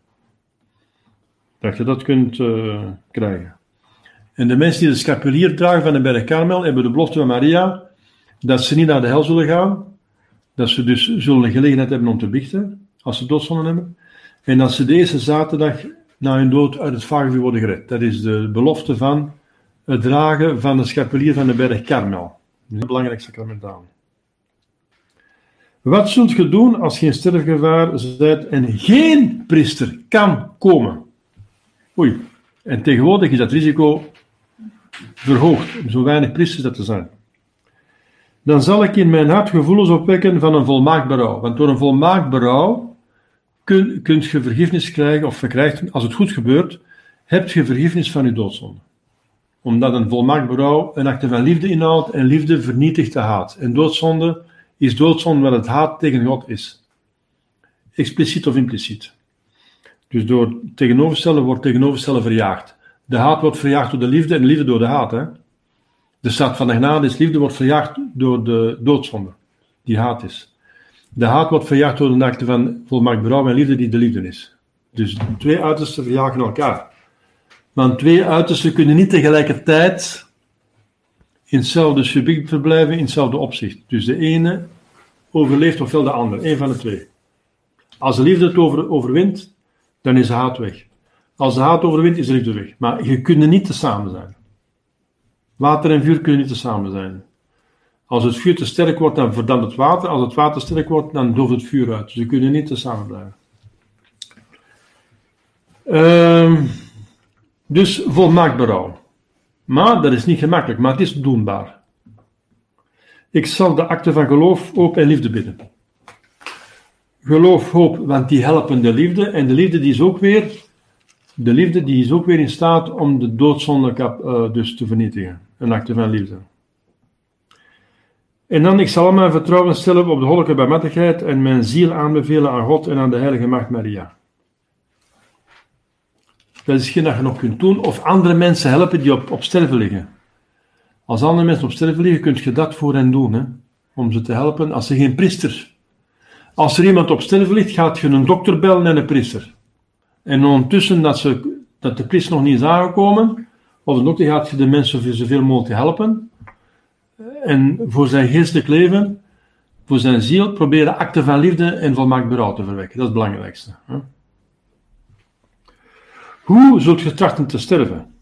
[SPEAKER 1] dat je dat kunt uh, krijgen. En de mensen die de scapulier dragen van de berg Karmel hebben de belofte van Maria dat ze niet naar de hel zullen gaan, dat ze dus zullen een gelegenheid hebben om te biechten, als ze doodzonde hebben, en dat ze deze zaterdag na hun dood uit het vagevuur worden gered. Dat is de belofte van het dragen van de schapelier van de berg Karmel. Dat is een belangrijk sacramentaal. Wat zult je doen als je in sterfgevaar bent en geen priester kan komen? Oei, en tegenwoordig is dat risico verhoogd zo weinig priesters te zijn. Dan zal ik in mijn hart gevoelens opwekken van een volmaakt berouw. Want door een volmaakt berouw kun, kunt je vergiffenis krijgen, of verkrijgt, als het goed gebeurt, hebt je vergiffenis van je doodzonde. Omdat een volmaakt berouw een acte van liefde inhoudt en liefde vernietigt de haat. En doodzonde is doodzonde wat het haat tegen God is. Expliciet of impliciet. Dus door tegenoverstellen wordt tegenoverstellen verjaagd. De haat wordt verjaagd door de liefde en de liefde door de haat. Hè? De staat van de genade is liefde wordt verjaagd door de doodzonde, die haat is. De haat wordt verjaagd door de acte van volmaakt berouw en liefde die de liefde is. Dus twee uitersten verjagen elkaar. Want twee uitersten kunnen niet tegelijkertijd in hetzelfde subject verblijven, in hetzelfde opzicht. Dus de ene overleeft ofwel de ander, een van de twee. Als de liefde het over, overwint, dan is de haat weg. Als de haat overwint, is de liefde weg. Maar je kunt niet te samen zijn. Water en vuur kunnen niet te samen zijn. Als het vuur te sterk wordt, dan verdamt het water. Als het water sterk wordt, dan dooft het vuur uit. Dus ze kunnen niet te samen blijven. Uh, dus volmaakt berouw. Maar dat is niet gemakkelijk, maar het is doenbaar. Ik zal de akte van geloof, hoop en liefde bidden. Geloof, hoop, want die helpen de liefde. En de liefde die is ook weer, de liefde die is ook weer in staat om de doodzonde uh, dus te vernietigen. Een acte van liefde. En dan, ik zal mijn vertrouwen stellen op de goddelijke barmhartigheid en mijn ziel aanbevelen aan God en aan de heilige maagd Maria. Dat is geen dat je nog kunt doen, of andere mensen helpen die op, op sterven liggen. Als andere mensen op sterven liggen, kun je dat voor hen doen, hè? om ze te helpen als ze geen priester. Als er iemand op sterven ligt, gaat je een dokter bellen en een priester. En ondertussen dat, ze, dat de priester nog niet is aangekomen, of de dokter gaat de mensen zoveel mogelijk helpen. En voor zijn geestelijk leven, voor zijn ziel, proberen acten van liefde en volmaakt berouw te verwekken. Dat is het belangrijkste. Hoe zult je trachten te sterven?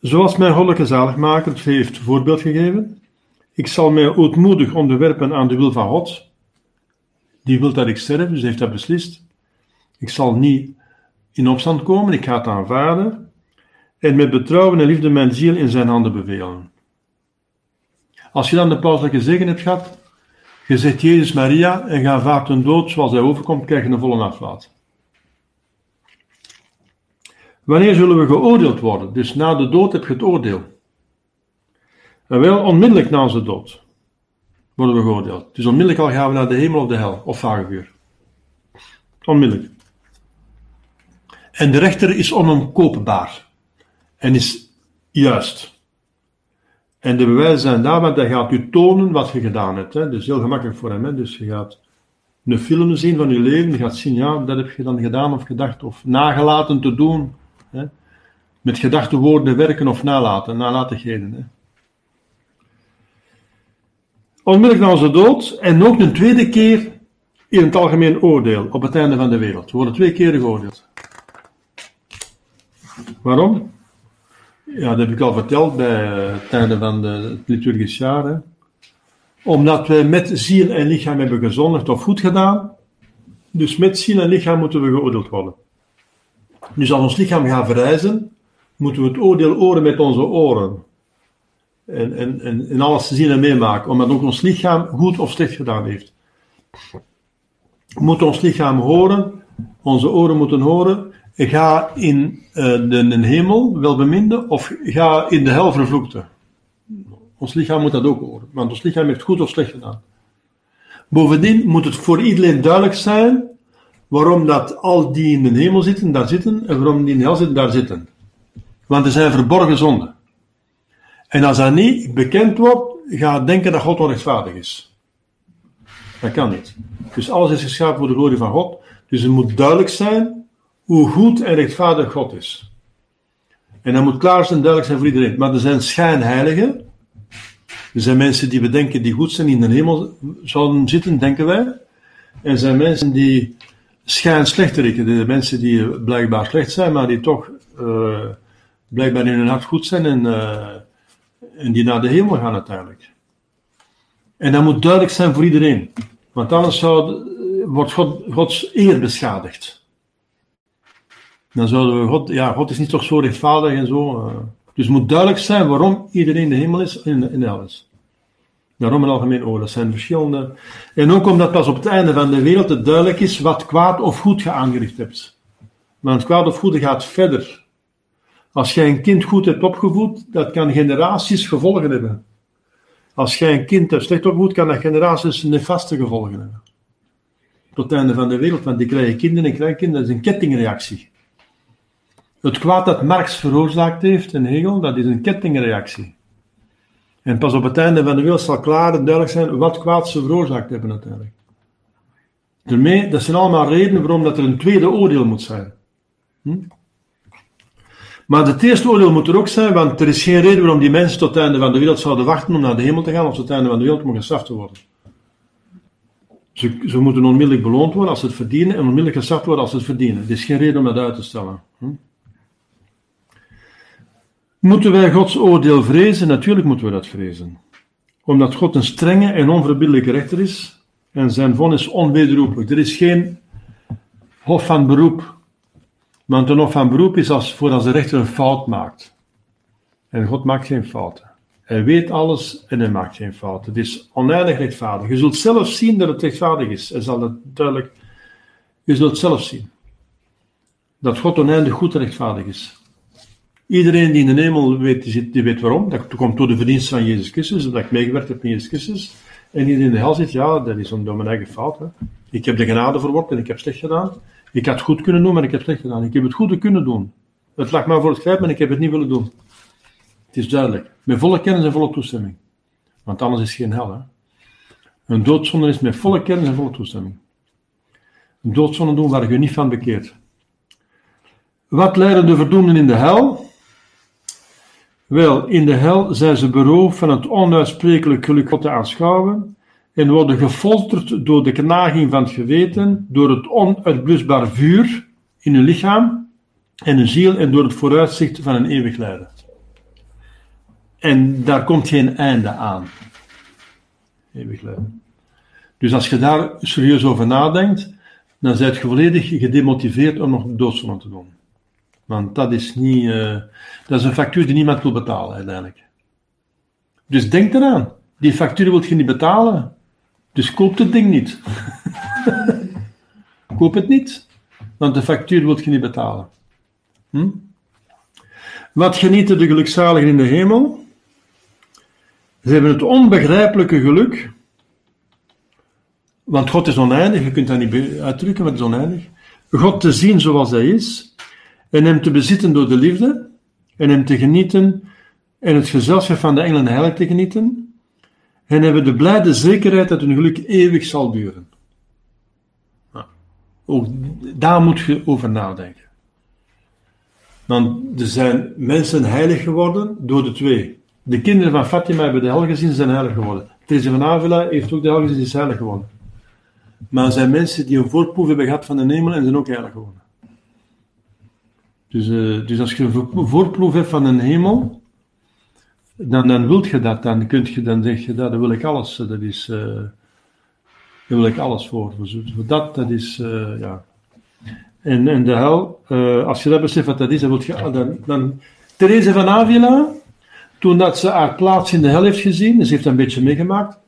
[SPEAKER 1] Zoals mijn goddelijke zaligmaker heeft voorbeeld gegeven, ik zal mij ootmoedig onderwerpen aan de wil van God. Die wil dat ik sterf, dus heeft dat beslist. Ik zal niet in opstand komen, ik ga het aanvaarden. En met betrouwen en liefde mijn ziel in zijn handen bevelen. Als je dan de pauselijke zegen hebt gehad, je zegt Jezus Maria en ga vaart een dood zoals hij overkomt, krijg je een volle aflaat. Wanneer zullen we geoordeeld worden? Dus na de dood heb je het oordeel. En wel onmiddellijk na onze dood worden we geoordeeld. Dus onmiddellijk al gaan we naar de hemel of de hel of vagevuur. Onmiddellijk. En de rechter is onomkoopbaar en is juist. En de bewijzen zijn daar, want hij gaat u tonen wat je gedaan hebt. Hè. Dus heel gemakkelijk voor hem. Hè. Dus je gaat een film zien van je leven, je gaat zien, ja, dat heb je dan gedaan of gedacht of nagelaten te doen. Hè? Met gedachte, woorden, werken of nalaten, nalatigheden. Hè? Onmiddellijk na onze dood en ook een tweede keer in het algemeen oordeel op het einde van de wereld. We worden twee keer geoordeeld. Waarom? Ja, dat heb ik al verteld bij het einde van de, het liturgisch? Omdat we met ziel en lichaam hebben gezondigd of goed gedaan. Dus met ziel en lichaam moeten we geoordeeld worden. Dus als ons lichaam gaat verrijzen, moeten we het oordeel horen met onze oren. En, en, en, en alles zien en meemaken, omdat ook ons lichaam goed of slecht gedaan heeft. Moet ons lichaam horen, onze oren moeten horen, ga in uh, de, de hemel, welbeminde, of ga in de hel vervloekte. Ons lichaam moet dat ook horen, want ons lichaam heeft goed of slecht gedaan. Bovendien moet het voor iedereen duidelijk zijn waarom dat al die in de hemel zitten, daar zitten, en waarom die in de hel zitten, daar zitten. Want er zijn verborgen zonden. En als dat niet bekend wordt, ga denken dat God onrechtvaardig is. Dat kan niet. Dus alles is geschapen voor de glorie van God. Dus het moet duidelijk zijn hoe goed en rechtvaardig God is. En dat moet klaar zijn duidelijk zijn voor iedereen. Maar er zijn schijnheiligen. Er zijn mensen die we denken die goed zijn, die in de hemel zouden zitten, denken wij. En er zijn mensen die schijn slechteriken. De mensen die blijkbaar slecht zijn, maar die toch uh, blijkbaar in hun hart goed zijn en, uh, en die naar de hemel gaan uiteindelijk. En dat moet duidelijk zijn voor iedereen. Want anders zou, wordt God, Gods eer beschadigd. Dan zouden we God, ja, God is niet toch zo rechtvaardig en zo. Uh, dus het moet duidelijk zijn waarom iedereen in de hemel is en in de hel is. Daarom een algemeen oordeel. Dat zijn verschillende. En ook omdat pas op het einde van de wereld het duidelijk is wat kwaad of goed je aangericht hebt. Het kwaad of goede gaat verder. Als jij een kind goed hebt opgevoed, dat kan generaties gevolgen hebben. Als jij een kind hebt slecht opgevoed, kan dat generaties nefaste gevolgen hebben. Tot het einde van de wereld, want die krijgen kinderen en kleinkinderen, dat is een kettingreactie. Het kwaad dat Marx veroorzaakt heeft en Hegel, dat is een kettingreactie. En pas op het einde van de wereld zal klaar en duidelijk zijn wat kwaad ze veroorzaakt hebben uiteindelijk. Daarmee, dat zijn allemaal redenen waarom dat er een tweede oordeel moet zijn. Hm? Maar het eerste oordeel moet er ook zijn, want er is geen reden waarom die mensen tot het einde van de wereld zouden wachten om naar de hemel te gaan, of tot het einde van de wereld om gestraft te worden. Ze, ze moeten onmiddellijk beloond worden als ze het verdienen en onmiddellijk gestraft worden als ze het verdienen. Er is geen reden om dat uit te stellen. Hm? Moeten wij Gods oordeel vrezen? Natuurlijk moeten we dat vrezen. Omdat God een strenge en onverbiddelijke rechter is en zijn vonnis onwederroepelijk. Er is geen hof van beroep. Want een hof van beroep is als, voor als de rechter een fout maakt. En God maakt geen fouten. Hij weet alles en hij maakt geen fout. Het is oneindig rechtvaardig. Je zult zelf zien dat het rechtvaardig is. Hij zal het duidelijk. Je zult zelf zien dat God oneindig goed rechtvaardig is. Iedereen die in de hemel weet, die, zit, die weet waarom. Dat komt door de verdienst van Jezus Christus, omdat ik meegewerkt heb met Jezus Christus. En iedereen in de hel zit, ja, dat is door mijn eigen fout. Hè. Ik heb de genade verworpen en ik heb slecht gedaan. Ik had goed kunnen doen, maar ik heb slecht gedaan. Ik heb het goede kunnen doen. Het lag maar voor het grijpen en ik heb het niet willen doen. Het is duidelijk. Met volle kennis en volle toestemming. Want anders is geen hel. Hè? Een doodzonde is met volle kennis en volle toestemming. Een doodzonde doen waar je niet van bekeert. Wat leiden de verdoemden in de hel? Wel, in de hel zijn ze beroofd van het onuitsprekelijk geluk God te aanschouwen en worden gefolterd door de knaging van het geweten, door het onuitblusbaar vuur in hun lichaam en hun ziel en door het vooruitzicht van een eeuwig lijden. En daar komt geen einde aan. Eeuwig lijden. Dus als je daar serieus over nadenkt, dan zijt je volledig gedemotiveerd om nog doodzonde te doen. Want dat is niet, uh, dat is een factuur die niemand wil betalen uiteindelijk. Dus denk eraan, die factuur wilt je niet betalen. Dus koop het ding niet. koop het niet, want de factuur wilt je niet betalen. Hm? Wat genieten de gelukzaligen in de hemel? Ze hebben het onbegrijpelijke geluk, want God is oneindig, je kunt dat niet uitdrukken, maar het is oneindig. God te zien zoals hij is, en hem te bezitten door de liefde, en hem te genieten, en het gezelschap van de engelen heilig te genieten, en hebben de blijde zekerheid dat hun geluk eeuwig zal duren. Nou, ook daar moet je over nadenken. Want er zijn mensen heilig geworden door de twee. De kinderen van Fatima hebben de hel gezien, zijn heilig geworden. Teresa van Avila heeft ook de hel gezien, is heilig geworden. Maar er zijn mensen die een voorproef hebben gehad van de hemel en zijn ook heilig geworden. Dus, uh, dus als je een voorproef hebt van een hemel, dan, dan wilt je dat, dan, kunt je, dan zeg je dat, dan wil ik alles, dat is, uh, daar wil ik alles voor. dat, dat is, ja. En, en de hel, als je dat beseft wat dat is, dan wil je, dan, dan Therese van Avila, toen dat ze haar plaats in de hel heeft gezien, ze heeft dat een beetje meegemaakt,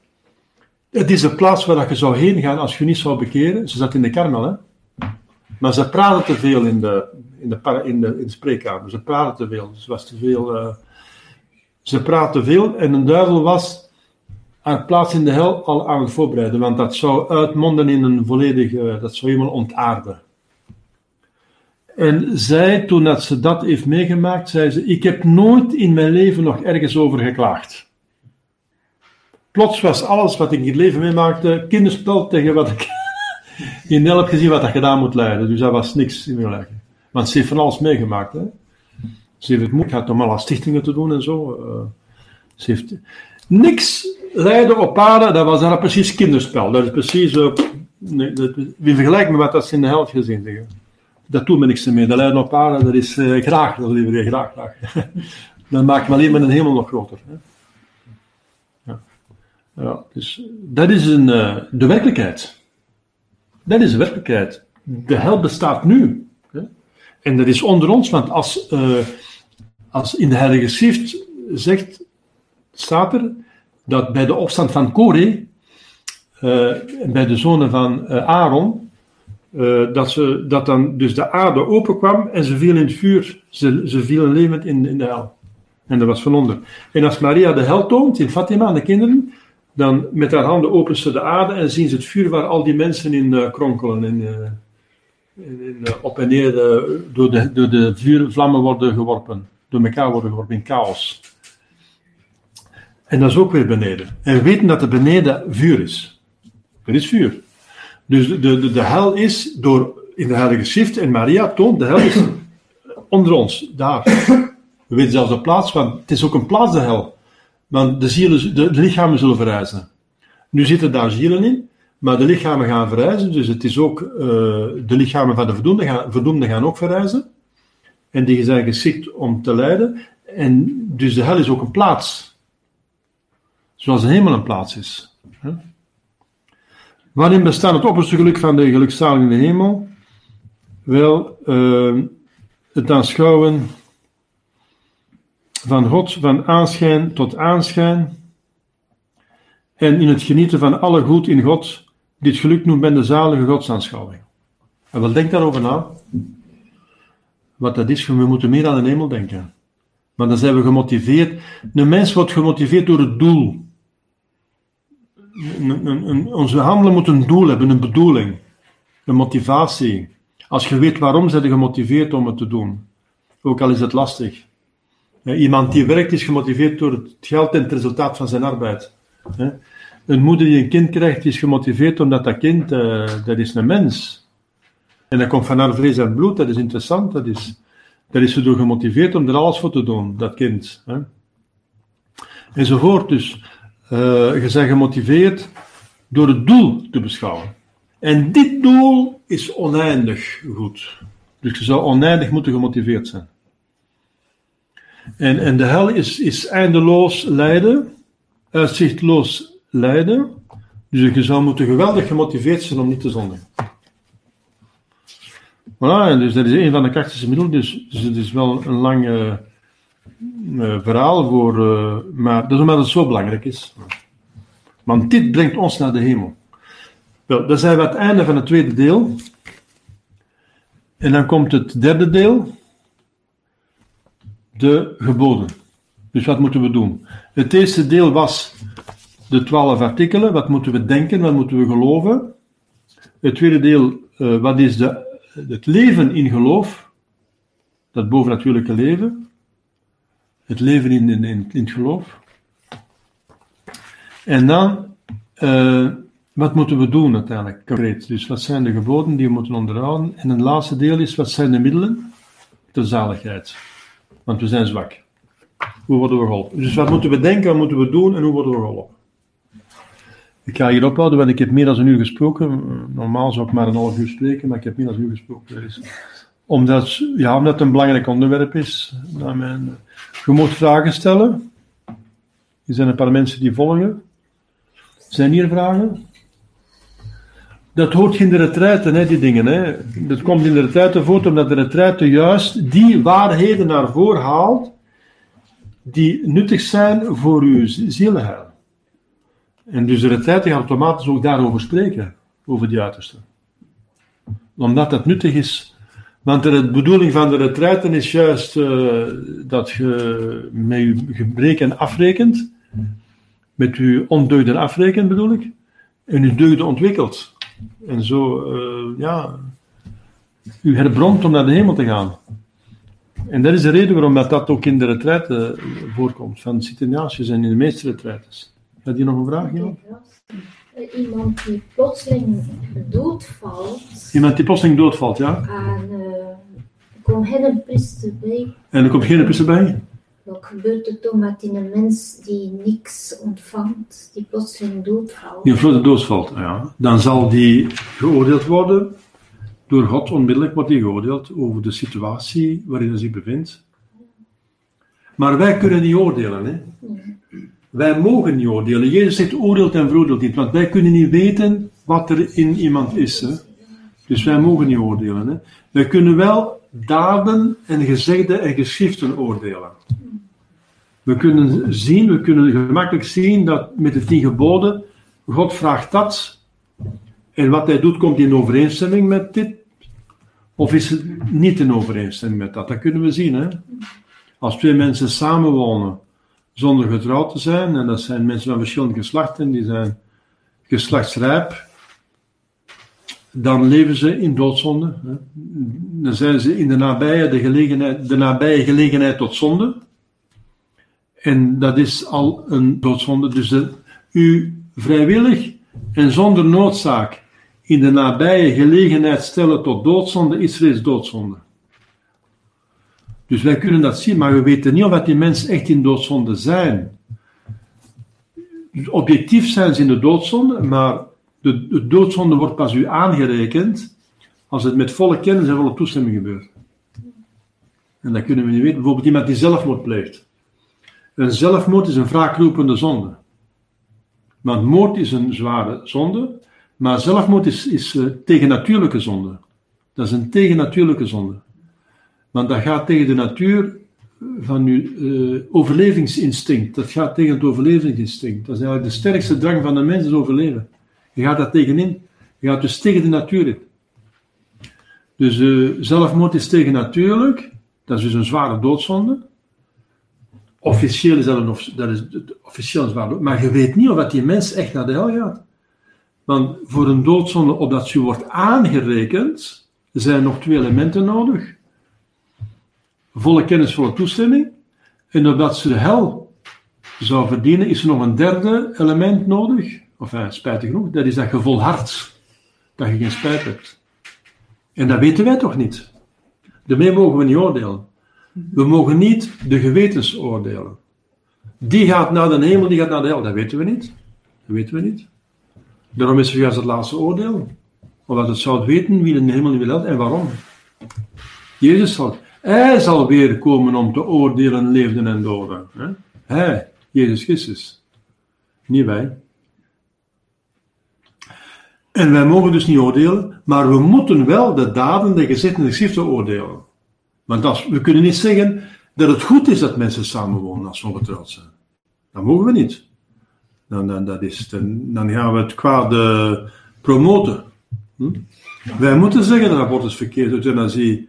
[SPEAKER 1] het is een plaats waar je zou heen gaan als je niet zou bekeren. Ze zat in de karmel, hè. Maar ze praten te veel in de, in de, in de, in de spreekkamer. Ze praten te veel. Ze was te veel... Uh, ze praten te veel en een duivel was haar plaats in de hel al aan het voorbereiden. Want dat zou uitmonden in een volledige... Dat zou helemaal ontaarden. En zij, toen dat ze dat heeft meegemaakt, zei ze: Ik heb nooit in mijn leven nog ergens over geklaagd. Plots was alles wat ik in het leven meemaakte kinderspel tegen wat ik in de heb gezien wat dat gedaan moet leiden. Dus dat was niks in mijn. Want ze heeft van alles meegemaakt. Hè. Ze heeft het moeilijk gehad om alle stichtingen te doen en zo. Uh, ze heeft niks leiden op aarde, dat was dan precies kinderspel. Dat is precies, uh, dat, wie vergelijkt met wat dat ze in de helft gezien zeggen dat doet me niks meer. De lijden op aarde, dat is uh, graag, dat liever graag, graag. Dan maakt me alleen maar een hemel nog groter. Hè. Ja. ja. dus dat is een, de werkelijkheid. Dat is de werkelijkheid. De hel bestaat nu. En dat is onder ons, want als, uh, als in de Heilige Schrift zegt, staat er dat bij de opstand van Kore, bij de zonen van Aaron, uh, dat, ze, dat dan dus de aarde openkwam en ze vielen in het vuur. Ze, ze vielen levend in, in de hel. En dat was van onder. En als Maria de hel toont in Fatima aan de kinderen, dan met haar handen opent ze de aarde en zien ze het vuur waar al die mensen in uh, kronkelen. En, in, in, op en neer door, de, door de vuurvlammen worden geworpen. Door elkaar worden geworpen in chaos. En dat is ook weer beneden. En we weten dat er beneden vuur is. Er is vuur. Dus de, de, de hel is door in de Heilige Schrift en Maria toont, de hel is onder ons, daar. We weten zelfs de plaats van, het is ook een plaats de hel. Want de, zielen, de, lichamen zullen verrijzen. Nu zitten daar zielen in, maar de lichamen gaan verrijzen, dus het is ook, uh, de lichamen van de verdoemden gaan, verdoemden gaan ook verrijzen. En die zijn geschikt om te lijden. En dus de hel is ook een plaats. Zoals de hemel een plaats is. Waarin bestaat het opperste geluk van de gelukzaligen in de hemel? Wel, uh, het aanschouwen van God van aanschijn tot aanschijn en in het genieten van alle goed in God, dit geluk noemt men de zalige godsaanschouwing. En wat denk daarover na? Wat dat is, we moeten meer aan de hemel denken. Maar dan zijn we gemotiveerd. Een mens wordt gemotiveerd door het doel. Onze handelen moet een doel hebben, een bedoeling, een motivatie. Als je weet waarom, zijn je gemotiveerd om het te doen. Ook al is het lastig. Iemand die werkt is gemotiveerd door het geld en het resultaat van zijn arbeid. Een moeder die een kind krijgt is gemotiveerd omdat dat kind, uh, dat is een mens. En dat komt van haar vlees en bloed, dat is interessant. Dat is, daar is ze door gemotiveerd om er alles voor te doen, dat kind. Enzovoort. Dus uh, je bent gemotiveerd door het doel te beschouwen. En dit doel is oneindig goed. Dus je zou oneindig moeten gemotiveerd zijn. En, en de hel is, is eindeloos lijden, uitzichtloos lijden. Dus je zou moeten geweldig gemotiveerd zijn om niet te zondigen. Voilà, dus dat is een van de krachtigste middelen. Dus, dus het is wel een lang uh, verhaal voor, uh, maar dat is omdat het zo belangrijk is. Want dit brengt ons naar de hemel. Wel, dan zijn we aan het einde van het tweede deel. En dan komt het derde deel. De geboden. Dus wat moeten we doen? Het eerste deel was de twaalf artikelen. Wat moeten we denken? Wat moeten we geloven? Het tweede deel, uh, wat is de, het leven in geloof? Dat bovennatuurlijke leven. Het leven in, in, in, het geloof. En dan, uh, wat moeten we doen uiteindelijk, concreet? Dus wat zijn de geboden die we moeten onderhouden? En een laatste deel is, wat zijn de middelen ter zaligheid? Want we zijn zwak. Hoe worden we geholpen? Dus wat moeten we denken, wat moeten we doen en hoe worden we geholpen? Ik ga hier ophouden, want ik heb meer dan een uur gesproken. Normaal zou ik maar een half uur spreken, maar ik heb meer dan een uur gesproken. Dus, omdat, ja, omdat het een belangrijk onderwerp is. Mijn, je moet vragen stellen. Er zijn een paar mensen die volgen. Zijn hier vragen? Dat hoort in de retraite, hè, die dingen. Hè. Dat komt in de retraite voort omdat de retraite juist die waarheden naar voren haalt die nuttig zijn voor uw zielheil. En dus de retraite gaat automatisch ook daarover spreken, over die uiterste. Omdat dat nuttig is. Want de bedoeling van de retraite is juist uh, dat je met je gebreken afrekent, met je ondeugden afrekent bedoel ik, en je deugden ontwikkelt. En zo, uh, ja, u herbrandt om naar de hemel te gaan. En dat is de reden waarom dat, dat ook in de retraite voorkomt, van Sitiniaasjes en in de meeste retraites. Had je nog een vraag, Jan?
[SPEAKER 3] Iemand die plotseling doodvalt.
[SPEAKER 1] Iemand die plotseling doodvalt, ja?
[SPEAKER 3] En uh, er komt geen priester bij.
[SPEAKER 1] En er komt geen priester bij?
[SPEAKER 3] Wat gebeurt er dan met die mens die niks ontvangt, die plotseling doodvalt?
[SPEAKER 1] Die plotseling doodvalt, ja. Dan zal die geoordeeld worden. Door God onmiddellijk wordt hij geoordeeld over de situatie waarin hij zich bevindt. Maar wij kunnen niet oordelen, hè? Wij mogen niet oordelen. Jezus zegt oordeelt en veroordeelt niet, want wij kunnen niet weten wat er in iemand is. Hè? Dus wij mogen niet oordelen. Hè? Wij kunnen wel daden en gezegden en geschriften oordelen. We kunnen zien, we kunnen gemakkelijk zien dat met de tien geboden, God vraagt dat. En wat hij doet, komt in overeenstemming met dit. Of is het niet in overeenstemming met dat? Dat kunnen we zien. Hè? Als twee mensen samenwonen zonder getrouwd te zijn. En dat zijn mensen van verschillende geslachten, die zijn geslachtsrijp. Dan leven ze in doodzonde. Dan zijn ze in de nabije, de, gelegenheid, de nabije gelegenheid tot zonde. En dat is al een doodzonde. Dus u vrijwillig en zonder noodzaak in de nabije gelegenheid stellen tot doodzonde is reeds doodzonde. Dus wij kunnen dat zien, maar we weten niet of die mensen echt in doodzonde zijn. Objectief zijn ze in de doodzonde, maar de, de doodzonde wordt pas u aangerekend als het met volle kennis en volle toestemming gebeurt. En dat kunnen we niet weten. Bijvoorbeeld iemand die zelfmoord pleegt. Een zelfmoord is een wraakroepende zonde. Want moord is een zware zonde, maar zelfmoord is, is uh, tegennatuurlijke zonde. Dat is een tegennatuurlijke zonde. Want dat gaat tegen de natuur van je eh, overlevingsinstinct. Dat gaat tegen het overlevingsinstinct. Dat is eigenlijk de sterkste drang van de mens, is overleven. Je gaat daar tegenin. Je gaat dus tegen de natuur in. Dus eh, zelfmoord is tegennatuurlijk. Dat is dus een zware doodzonde. Officieel is dat een, dat is officieel een zware. Maar je weet niet of dat die mens echt naar de hel gaat. Want voor een doodzonde, opdat ze wordt aangerekend, zijn nog twee elementen nodig. Volle kennis, volle toestemming. En opdat ze de hel zou verdienen, is er nog een derde element nodig. Of eh, spijtig genoeg, dat is dat je volhardt. Dat je geen spijt hebt. En dat weten wij toch niet. Daarmee mogen we niet oordelen. We mogen niet de gewetens oordelen. Die gaat naar de hemel, die gaat naar de hel. Dat weten we niet. Dat weten we niet. Daarom is er juist het laatste oordeel. Omdat het zou weten wie de hemel hel en waarom. Jezus zal, hij zal weer komen om te oordelen levenden en doden. Hij, Jezus Christus. Niet wij. En wij mogen dus niet oordelen, maar we moeten wel de daden, de gezichten en de schriften oordelen. Want we kunnen niet zeggen dat het goed is dat mensen samenwonen als ze ongetrouwd zijn. Dat mogen we niet. Dan, dan, dat is, dan, dan gaan we het kwade promoten. Hm? Wij moeten zeggen dat abortus verkeerd, euthanasie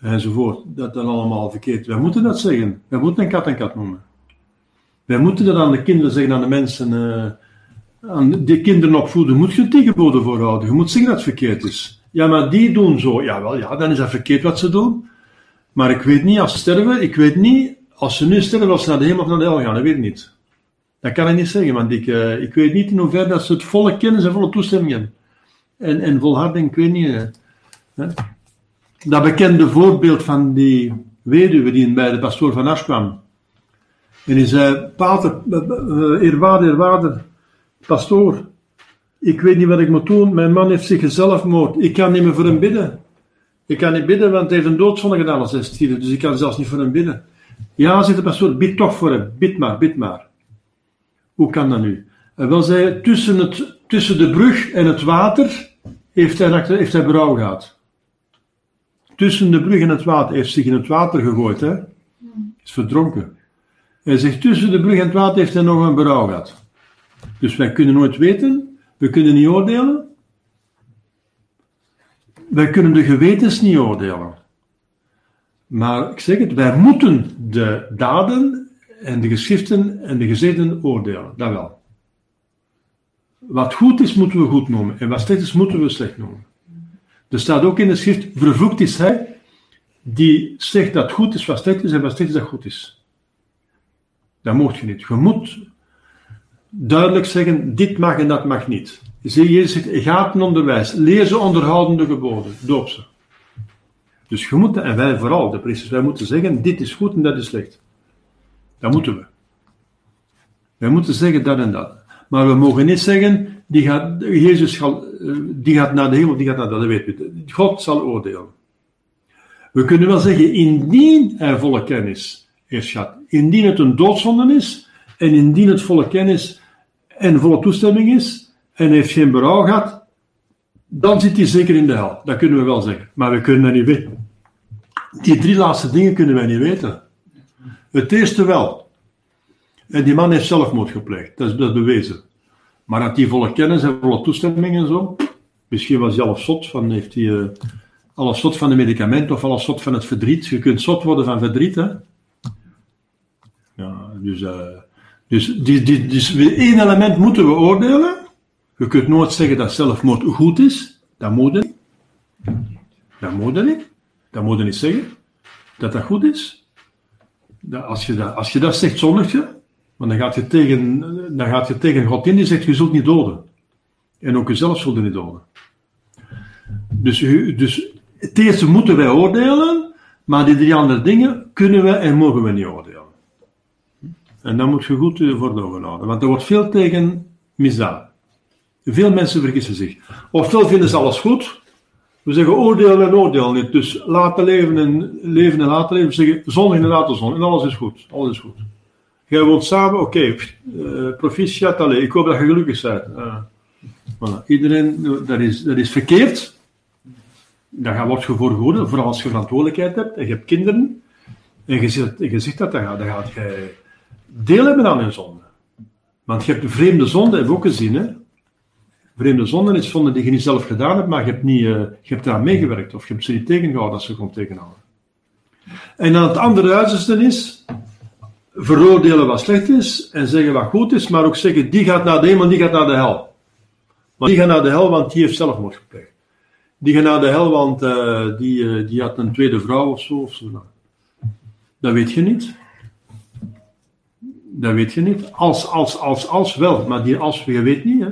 [SPEAKER 1] enzovoort, dat dat allemaal verkeerd. Wij moeten dat zeggen. Wij moeten een kat en kat noemen. Wij moeten dat aan de kinderen zeggen, aan de mensen, eh, aan de kinderen opvoeden. Moet je tegenwoordig voorhouden. Je moet zeggen dat het verkeerd is. Ja, maar die doen zo. Ja, wel, ja, dan is dat verkeerd wat ze doen. Maar ik weet niet, als ze sterven, ik weet niet, als ze nu sterven, of ze naar de hemel of naar de hel gaan, dat weet ik niet. Dat kan ik niet zeggen, want ik, eh, ik weet niet in hoeverre dat ze het volle kennis en volle toestemming hebben. En, en volharding, ik weet niet. eh, hè. Dat bekende voorbeeld van die weduwe die bij de pastoor van Asch kwam. En die zei, pater, eh, eerwaarde, eerwaarde, pastoor, ik weet niet wat ik moet doen, mijn man heeft zich zelfmoord, ik kan niet meer voor hem bidden. Ik kan niet bidden, want hij heeft een doodzonde gedaan als hij stierf, dus ik kan zelfs niet voor hem bidden. Ja, zegt de pastoor, bid toch voor hem, bid maar, bid maar. Hoe kan dat nu? En wel zei, tussen, het, tussen de brug en het water heeft hij, heeft hij berouw gehad. Tussen de brug en het water, hij heeft zich in het water gegooid, hè? Is verdronken. Hij zegt, tussen de brug en het water heeft hij nog een berouw gehad. Dus wij kunnen nooit weten, we kunnen niet oordelen. Wij kunnen de gewetens niet oordelen. Maar ik zeg het, wij moeten de daden en de geschriften en de gezeten oordelen. Dat wel. Wat goed is, moeten we goed noemen. En wat slecht is, moeten we slecht noemen. Er staat ook in de schrift, vervloekt is hij die zegt dat goed is wat slecht is en wat slecht is dat goed is. Dat mocht je niet. Je moet duidelijk zeggen, dit mag en dat mag niet. Zie, Jezus zegt, ga het onderwijs, leer ze onderhoudende geboden, doop ze. Dus je moet, en wij vooral, de priesters, wij moeten zeggen, dit is goed en dat is slecht. Dat moeten we. Wij moeten zeggen dat en dat. Maar we mogen niet zeggen, die gaat, Jezus gaat, eh, die gaat naar de hemel, die gaat naar de weet je. God zal oordelen. We kunnen wel zeggen, indien hij volle kennis heeft gehad, indien het een doodzonde is, en indien het volle kennis en volle toestemming is, en heeft geen berouw gehad, dan zit hij zeker in de hel. Dat kunnen we wel zeggen. Maar we kunnen dat niet weten. Die drie laatste dingen kunnen wij niet weten. Het eerste wel. En die man heeft zelfmoord gepleegd. Dat is, bewezen. Maar dat hij volle kennis en volle toestemming en zo. Misschien was hij half zot van, heeft hij uh, alles zot van de medicamenten of alles zot van het verdriet. Je kunt zot worden van verdriet, hè. Ja, dus, uh, dus, die, dus één element moeten we oordelen. Je kunt nooit zeggen dat zelfmoord goed is. Dat moet je niet. Dat moet je niet. Dat moet je niet zeggen. Dat dat goed is. Dat, als, je dat, als je dat zegt, zondig je. Want dan gaat je tegen, dan gaat je tegen God in die zegt, je zult niet doden. En ook jezelf zult je niet doden. Dus, dus het eerste moeten wij oordelen, maar die drie andere dingen kunnen we en mogen we niet oordelen. En dan moet je goed voor de ogen houden. Want er wordt veel tegen misdaad. Veel mensen vergissen zich. Ofwel vinden ze alles goed. We zeggen oordelen en oordeel niet. Dus laten leven en leven en laten leven. We zeggen zon en laten zon. En alles is goed. Alles is goed. Jij woont samen, oké. Okay. Uh, proficiat, allez. Ik hoop dat je gelukkig bent. Uh, voilà. Iedereen, dat is, dat is verkeerd. Daar wordt je voor gehoord, vooral als je verantwoordelijkheid hebt en je hebt kinderen. En je zegt, je dat, gaat jij deel hebben aan hun zonde. Want je hebt de vreemde zonde, hebben ook gezien, hè? Vreemde zonde is zonde die je niet zelf gedaan hebt, maar je hebt, niet, uh, je hebt meegewerkt, of je hebt ze niet tegengehouden als ze komt tegenhouden. En dan het andere uiterste is, veroordelen wat slecht is, en zeggen wat goed is, maar ook zeggen, die gaat naar de hemel, die gaat naar de hel. Maar die gaat naar de hel, want die heeft zelfmoord gepleegd. Die gaat naar de hel, want uh, die, uh, die had een tweede vrouw of zo. Of zo. Dat weet je niet. Dat weet je niet. Als, als, als, als wel. Maar die als, je weet niet. Hè.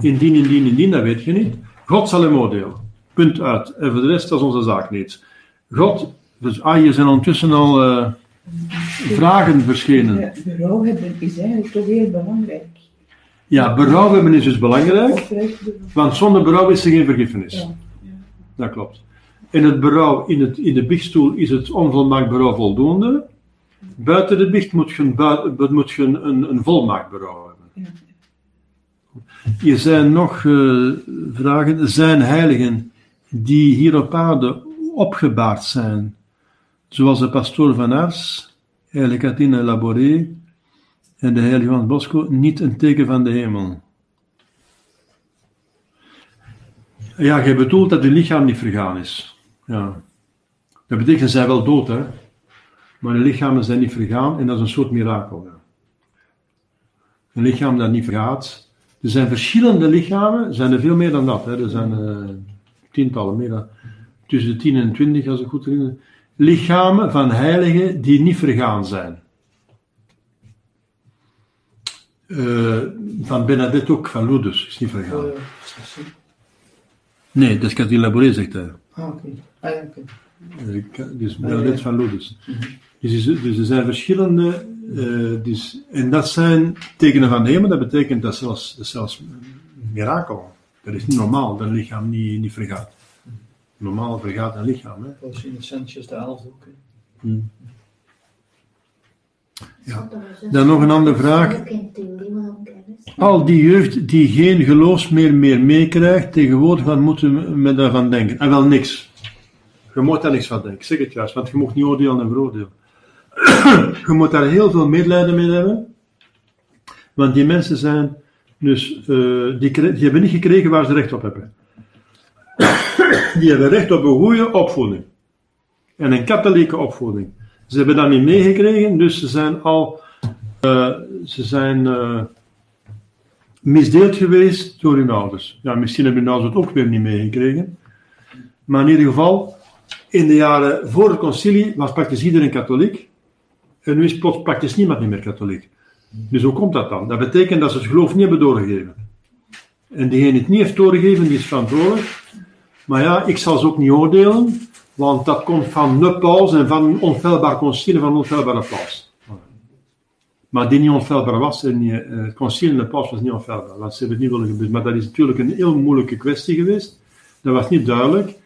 [SPEAKER 1] Indien, indien, indien, dat weet je niet. God zal hem oordelen. Punt uit. En voor de rest, dat is onze zaak niet. God, dus ah, hier zijn ondertussen al uh, vragen verschenen.
[SPEAKER 4] Berouw hebben is eigenlijk toch heel belangrijk.
[SPEAKER 1] Ja, berouw hebben is dus belangrijk. Want zonder berouw is er geen vergiffenis. Ja. Dat klopt. In het berouw, in, het, in de biechtstoel is het onvolmaakt berouw voldoende. Buiten de biecht moet je een, moet je een, een volmaakt berouw hebben. Hier zijn nog uh, vragen. Zijn heiligen die hier op aarde opgebaard zijn, zoals de pastoor van Ars, heilige Catine Laboré en de heilige van Bosco, niet een teken van de hemel? Ja, je bedoelt dat je lichaam niet vergaan is. Ja. Dat betekent, ze zijn wel dood, hè. Maar de lichamen zijn niet vergaan en dat is een soort mirakel. Ja. Een lichaam dat niet vergaat. Er zijn verschillende lichamen, zijn er veel meer dan dat. Hè. Er zijn uh, tientallen, meer dan, tussen de 10 en 20 als ik goed herinner. Lichamen van heiligen die niet vergaan zijn. Uh, van Benedetto ook, van Lourdes, is niet vergaan. Nee, dat is Catherine Labouré, zegt hij.
[SPEAKER 4] Ah, oké. Okay. Ah, ja,
[SPEAKER 1] okay. Dus Benedetto van Lourdes. Mm -hmm. Dus, dus, er zijn verschillende, uh, dus, en dat zijn tekenen van de hemel, dat betekent dat zelfs, dat zelfs een mirakel. Dat is niet normaal, dat een lichaam niet, niet vergaat. Normaal vergaat een lichaam. Hè.
[SPEAKER 4] Dat is in Essentials de ook.
[SPEAKER 1] Hmm. Ja. Dan nog een andere vraag. Al die jeugd die geen geloofs meer, meer meekrijgt, tegenwoordig, wat moeten we daarvan denken? En wel niks. Je moet daar niks van denken, ik zeg het juist, want je mag niet oordelen en veroordelen. je moet daar heel veel medelijden mee hebben. Want die mensen zijn dus, uh, die, die, hebben niet gekregen waar ze recht op hebben. die hebben recht op een goede opvoeding. En een katholieke opvoeding. Ze hebben dat niet meegekregen, dus ze zijn al, uh, ze zijn uh, misdeeld geweest door hun ouders. Ja, misschien hebben hun ouders het ook weer niet meegekregen. Maar in ieder geval, in de jaren voor het concilie was praktisch iedereen katholiek. En nu is plots praktisch niemand meer katholiek. Dus hoe komt dat dan? Dat betekent dat ze het geloof niet hebben doorgegeven. En degene die het niet heeft doorgegeven, die is verantwoordelijk. Maar ja, ik zal ze ook niet oordelen, want dat komt van de paus en van een onfeilbaar concilie, van een onfeilbare paus. Maar die niet onfeilbaar was, en die, het concilie en de paus was niet onfeilbaar, want ze hebben het niet willen gebeuren. Maar dat is natuurlijk een heel moeilijke kwestie geweest. Dat was niet duidelijk.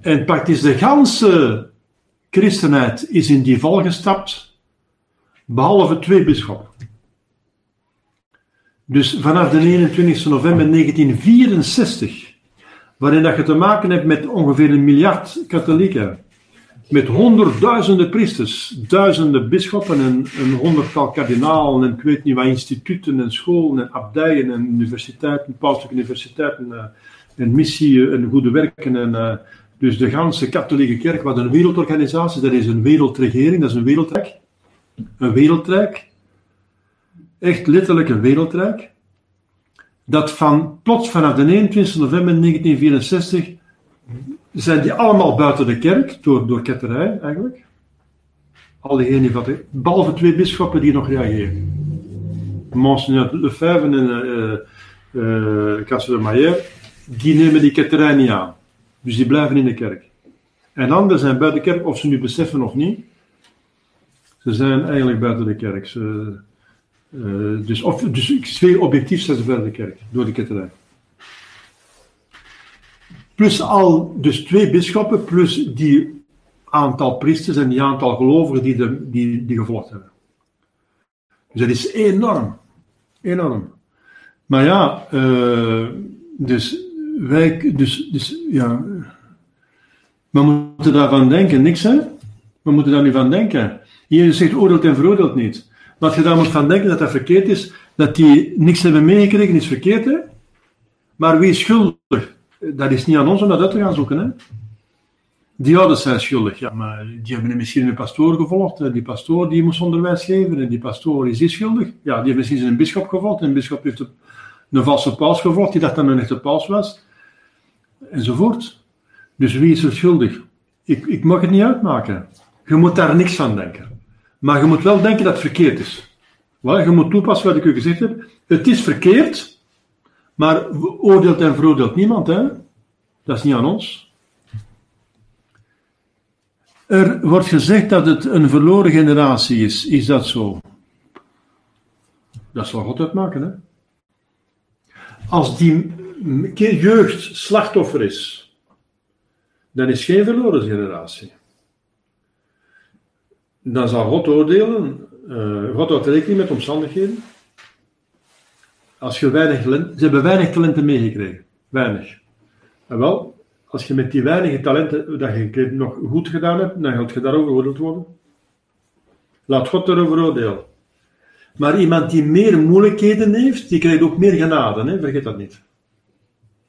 [SPEAKER 1] En praktisch de ganse christenheid is in die val gestapt, behalve twee bisschoppen. Dus vanaf de 21 november 1964, waarin dat je te maken hebt met ongeveer een miljard katholieken, met honderdduizenden priesters, duizenden bisschoppen en een honderdtal kardinalen en ik weet niet wat instituten en scholen en abdijen en universiteiten, pauselijke universiteiten eh, en missie en goede werken en uh, dus de ganse katholieke kerk, wat een wereldorganisatie, dat is een wereldregering, dat is een wereldrijk. Een wereldrijk. Echt letterlijk een wereldrijk. Dat van, plots vanaf de 21 november 1964 zijn die allemaal buiten de kerk, door, door ketterij eigenlijk. Al diegenen van de, behalve twee bisschoppen die nog reageren. Monseigneur Lefebvre en uh, uh, de Mayer, die nemen die ketterij niet aan. Dus die blijven in de kerk. En anderen zijn buiten de kerk, of ze nu beseffen of niet. Ze zijn eigenlijk buiten de kerk. Ze, uh, dus, of, dus twee objectief zijn ze buiten de kerk, door de ketterij. Plus al, dus twee bisschoppen, plus die aantal priesters en die aantal gelovigen die, de, die, die gevolgd hebben. Dus dat is enorm. Enorm. Maar ja, uh, dus wij, dus, dus ja, we moeten daarvan denken, niks hè. We moeten daar nu van denken. Jezus zegt oordeelt en veroordeelt niet. Als je daar moet van denken dat dat verkeerd is, dat die niks hebben meegekregen, is verkeerd, hè? Maar wie is schuldig? Dat is niet aan ons om dat uit te gaan zoeken, hè? Die ouders zijn schuldig, ja, maar die hebben misschien een pastoor gevolgd. Die pastoor die moest onderwijs geven. En die pastoor is die schuldig. Ja, die heeft misschien een bischop gevolgd. En een bischop heeft een, een valse paus gevolgd. Die dacht dat hij een echte paus was. Enzovoort. Dus wie is er schuldig? Ik, ik mag het niet uitmaken. Je moet daar niks van denken. Maar je moet wel denken dat het verkeerd is. Wel, je moet toepassen wat ik u gezegd heb. Het is verkeerd, maar oordeelt en veroordeelt niemand. Hè? Dat is niet aan ons. Er wordt gezegd dat het een verloren generatie is. Is dat zo? Dat zal God uitmaken. Hè? Als die jeugd slachtoffer is, dan is geen verloren generatie. Dan zal God oordelen. Uh, God houdt rekening met omstandigheden. Als je weinig ze hebben weinig talenten meegekregen. Weinig. En wel, als je met die weinige talenten dat je nog goed gedaan hebt, dan gaat je daarover geoordeeld worden. Laat God erover oordelen. Maar iemand die meer moeilijkheden heeft, die krijgt ook meer genade. Hè? Vergeet dat niet.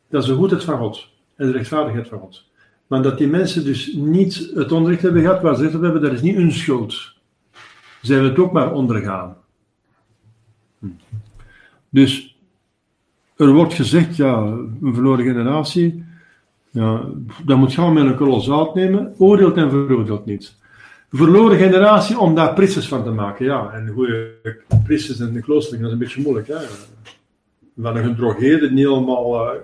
[SPEAKER 1] Dat is de goedheid van God en de rechtvaardigheid van God. Maar dat die mensen dus niet het onderricht hebben gehad waar ze het op hebben, dat is niet hun schuld. Ze hebben het ook maar ondergaan. Hm. Dus er wordt gezegd, ja, een verloren generatie, ja, dat moet gaan met een kolossaal nemen, oordeelt en veroordeelt niet. Verloren generatie om daar priesters van te maken, ja. En goede priesters in de kloosterling, dat is een beetje moeilijk, hè. Van een gedrogeerde die helemaal uh,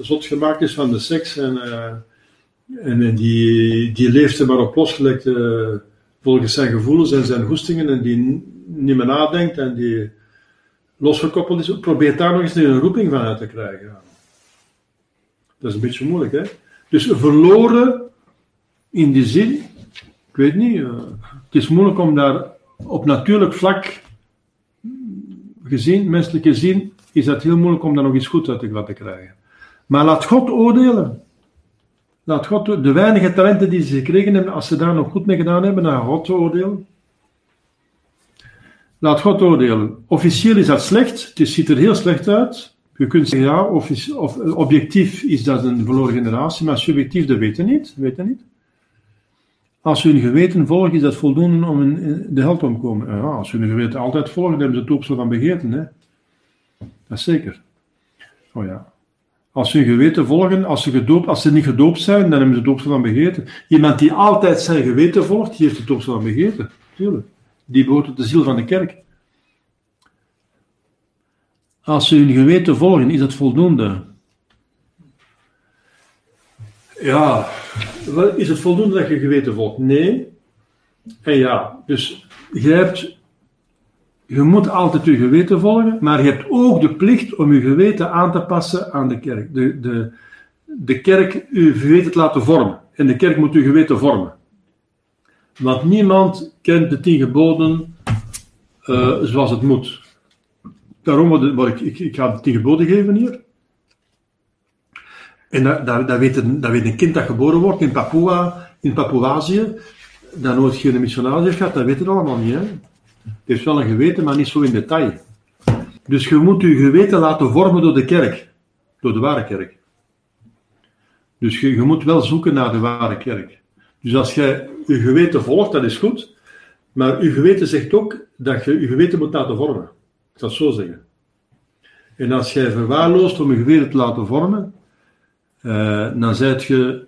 [SPEAKER 1] zot gemaakt is van de seks en, uh, en die, die leeft er maar op losgelegd volgens zijn gevoelens en zijn goestingen en die niet meer nadenkt en die losgekoppeld is, probeert daar nog eens een roeping van uit te krijgen. Dat is een beetje moeilijk, hè? Dus verloren in die zin, ik weet niet, het is moeilijk om daar op natuurlijk vlak gezien, menselijk gezien, is dat heel moeilijk om daar nog iets goed uit te krijgen. Maar laat God oordelen. Laat God de weinige talenten die ze gekregen hebben, als ze daar nog goed mee gedaan hebben, naar God oordelen. Laat God oordelen. Officieel is dat slecht, het ziet er heel slecht uit. Je kunt zeggen, ja, of, of objectief is dat een verloren generatie, maar subjectief, dat weten niet. Weten niet. Als hun geweten volgen, is dat voldoende om de hel te omkomen. Ja, als hun geweten altijd volgen, dan hebben ze het opstel van begeerten. Hè? Zeker. Oh ja. Als ze hun geweten volgen, als ze, gedoopt, als ze niet gedoopt zijn, dan hebben ze het opstel van begeerten. Iemand die altijd zijn geweten volgt, die heeft het opstel van begeerten. Tuurlijk. Die behoort tot de ziel van de kerk. Als ze hun geweten volgen, is dat voldoende? Ja, is het voldoende dat je geweten volgt? Nee. En ja, dus je hebt, je moet altijd je geweten volgen, maar je hebt ook de plicht om je geweten aan te passen aan de kerk. De, de, de kerk je geweten te laten vormen. En de kerk moet je geweten vormen. Want niemand kent de tien geboden uh, zoals het moet. Daarom wat ik, ik, ik ga de tien geboden geven hier. En dat, dat, weet een, dat weet een kind dat geboren wordt in Papua, in Papuazië, dat nooit geen missionaris gehad, dat weet het allemaal niet. Hè? Het heeft wel een geweten, maar niet zo in detail. Dus je moet je geweten laten vormen door de kerk, door de ware kerk. Dus je, moet wel zoeken naar de ware kerk. Dus als je je geweten volgt, dat is goed, maar je geweten zegt ook dat je je geweten moet laten vormen. Ik zal het zo zeggen. En als jij verwaarloost om je geweten te laten vormen, uh, dan zijt je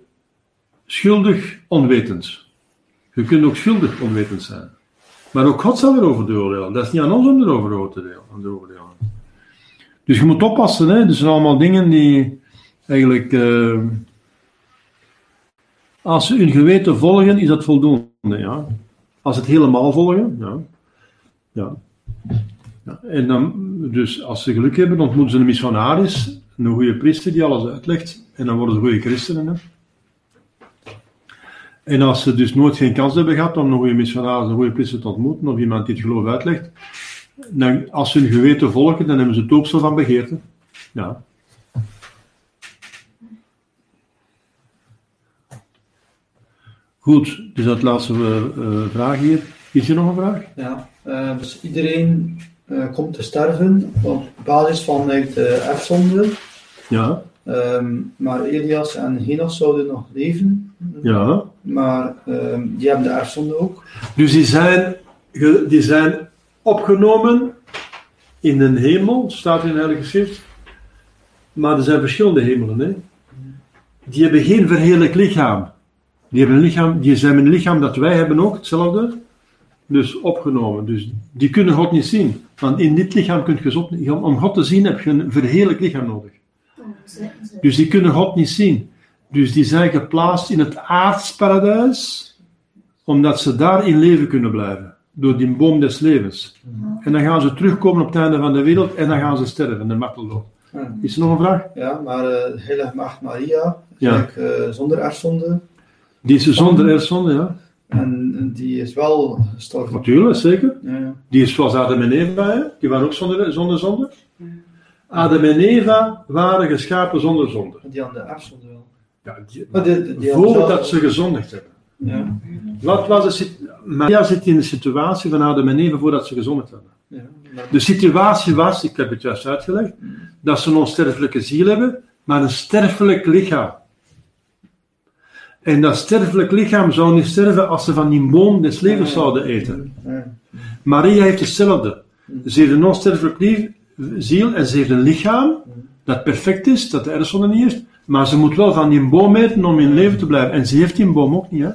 [SPEAKER 1] schuldig onwetend. Je kunt ook schuldig onwetend zijn. Maar ook God zal erover oordelen. Dat is niet aan ons om erover te oordelen. Dus je moet oppassen. Hè? Dat zijn allemaal dingen die eigenlijk... Uh, als ze hun geweten volgen, is dat voldoende. Ja? Als het helemaal volgen, ja. ja. Ja, en dan, dus als ze geluk hebben, ontmoeten ze een missionaris, een goede priester die alles uitlegt, en dan worden ze goede christenen. Hè. En als ze dus nooit geen kans hebben gehad om een goede missionaris, een goede priester te ontmoeten, of iemand die het geloof uitlegt, dan, als ze hun geweten volgen, dan hebben ze het opstel van begeerte. Ja. Goed, dus dat laatste eh, eh, vraag hier. Is er nog een vraag?
[SPEAKER 4] Ja, eh, dus iedereen komt te sterven op basis van de erfzonde.
[SPEAKER 1] Ja,
[SPEAKER 4] Ehm, maar Elias en Henos zouden nog leven.
[SPEAKER 1] ja.
[SPEAKER 4] Maar ehm, die hebben de erfzonde ook.
[SPEAKER 1] Dus die zijn, die zijn opgenomen in een hemel, staat in de Heilige Schrift. Maar er zijn verschillende hemelen. Hè? Die hebben geen verheerlijk lichaam. Die, hebben een lichaam. die zijn een lichaam dat wij hebben ook, hetzelfde. Dus opgenomen. Dus die kunnen God niet zien. Want in dit lichaam kun je. Om God te zien heb je een verheerlijk lichaam nodig. Dus die kunnen God niet zien. Dus die zijn geplaatst in het aardsparadijs, omdat ze daar in leven kunnen blijven. Door die boom des levens. En dan gaan ze terugkomen op het einde van de wereld en dan gaan ze sterven, de marteldood.
[SPEAKER 4] Ja.
[SPEAKER 1] Is er nog een vraag?
[SPEAKER 4] Ja, maar eh heilige maagd Maria,
[SPEAKER 1] Ja.
[SPEAKER 4] gelijk, eh, zonder erfzonde.
[SPEAKER 1] Die is zonder erfzonde, ja.
[SPEAKER 4] En die is wel gestorven.
[SPEAKER 1] Natuurlijk, zeker.
[SPEAKER 4] Ja, ja.
[SPEAKER 1] Die is zoals Adam en Eva, hè? die waren ook zonder, zonder zonde. Adam en Eva waren geschapen zonder zonde.
[SPEAKER 4] Die aan de erfzonde wel.
[SPEAKER 1] Ja, die-
[SPEAKER 4] Maar die, die, die hadden
[SPEAKER 1] voordat ze gezondigd hebben.
[SPEAKER 4] Ja,
[SPEAKER 1] Wat was Maria zit in de situatie van Adam en Eva voordat ze gezondigd hebben.
[SPEAKER 4] ja. Maar,
[SPEAKER 1] De situatie was, ik heb het juist uitgelegd, dat ze een onsterfelijke ziel hebben, maar een sterfelijk lichaam. En dat sterfelijk lichaam zou niet sterven als ze van die boom des levens zouden eten. Maria heeft hetzelfde. Ze heeft een onsterfelijk ziel en ze heeft een lichaam dat perfect is, dat de erfzonde niet heeft, maar ze moet wel van die boom eten om in leven te blijven. En ze heeft die boom ook niet. Hè?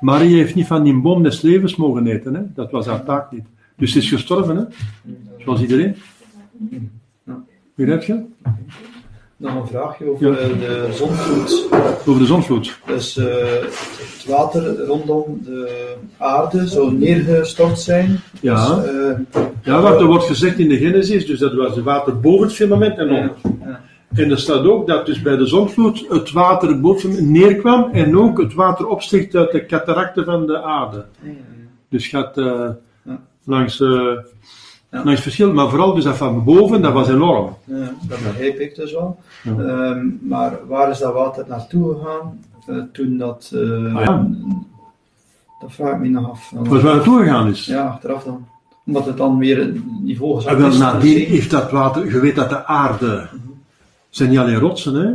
[SPEAKER 1] Maria heeft niet van die boom des levens mogen eten. Hè? Dat was haar taak niet. Dus ze is gestorven, hè? zoals iedereen. Begrijp je?
[SPEAKER 4] Nog een vraagje over
[SPEAKER 1] Ja.
[SPEAKER 4] de zonvloed.
[SPEAKER 1] Over de zonvloed.
[SPEAKER 4] Dus eh, het water rondom de aarde zou neergestort zijn.
[SPEAKER 1] Ja.
[SPEAKER 4] Dus, eh,
[SPEAKER 1] Ja, wat er wordt gezegd in de Genesis, dus dat was het water boven het firmament en onder.
[SPEAKER 4] ja.
[SPEAKER 1] En er staat ook dat dus bij de zonvloed het water boven neerkwam en ook het water opsteeg uit de cataracten van de aarde. Dus gaat eh, langs,
[SPEAKER 4] Ja.
[SPEAKER 1] langs verschil, maar vooral dus dat van boven, dat was enorm.
[SPEAKER 4] ja. Dat begrijp ik dus wel.
[SPEAKER 1] Ja.
[SPEAKER 4] Ehm, maar waar is dat water naartoe gegaan eh, toen dat... eh,
[SPEAKER 1] Ah.
[SPEAKER 4] Dat vraag ik me nog af.
[SPEAKER 1] Maar waar het toe gegaan is.
[SPEAKER 4] Ja, achteraf dan. Omdat het dan weer het niveau gezakt
[SPEAKER 1] En wel
[SPEAKER 4] is.
[SPEAKER 1] nadien heeft dat water, je weet dat de aarde, zijn niet alleen rotsen, hè.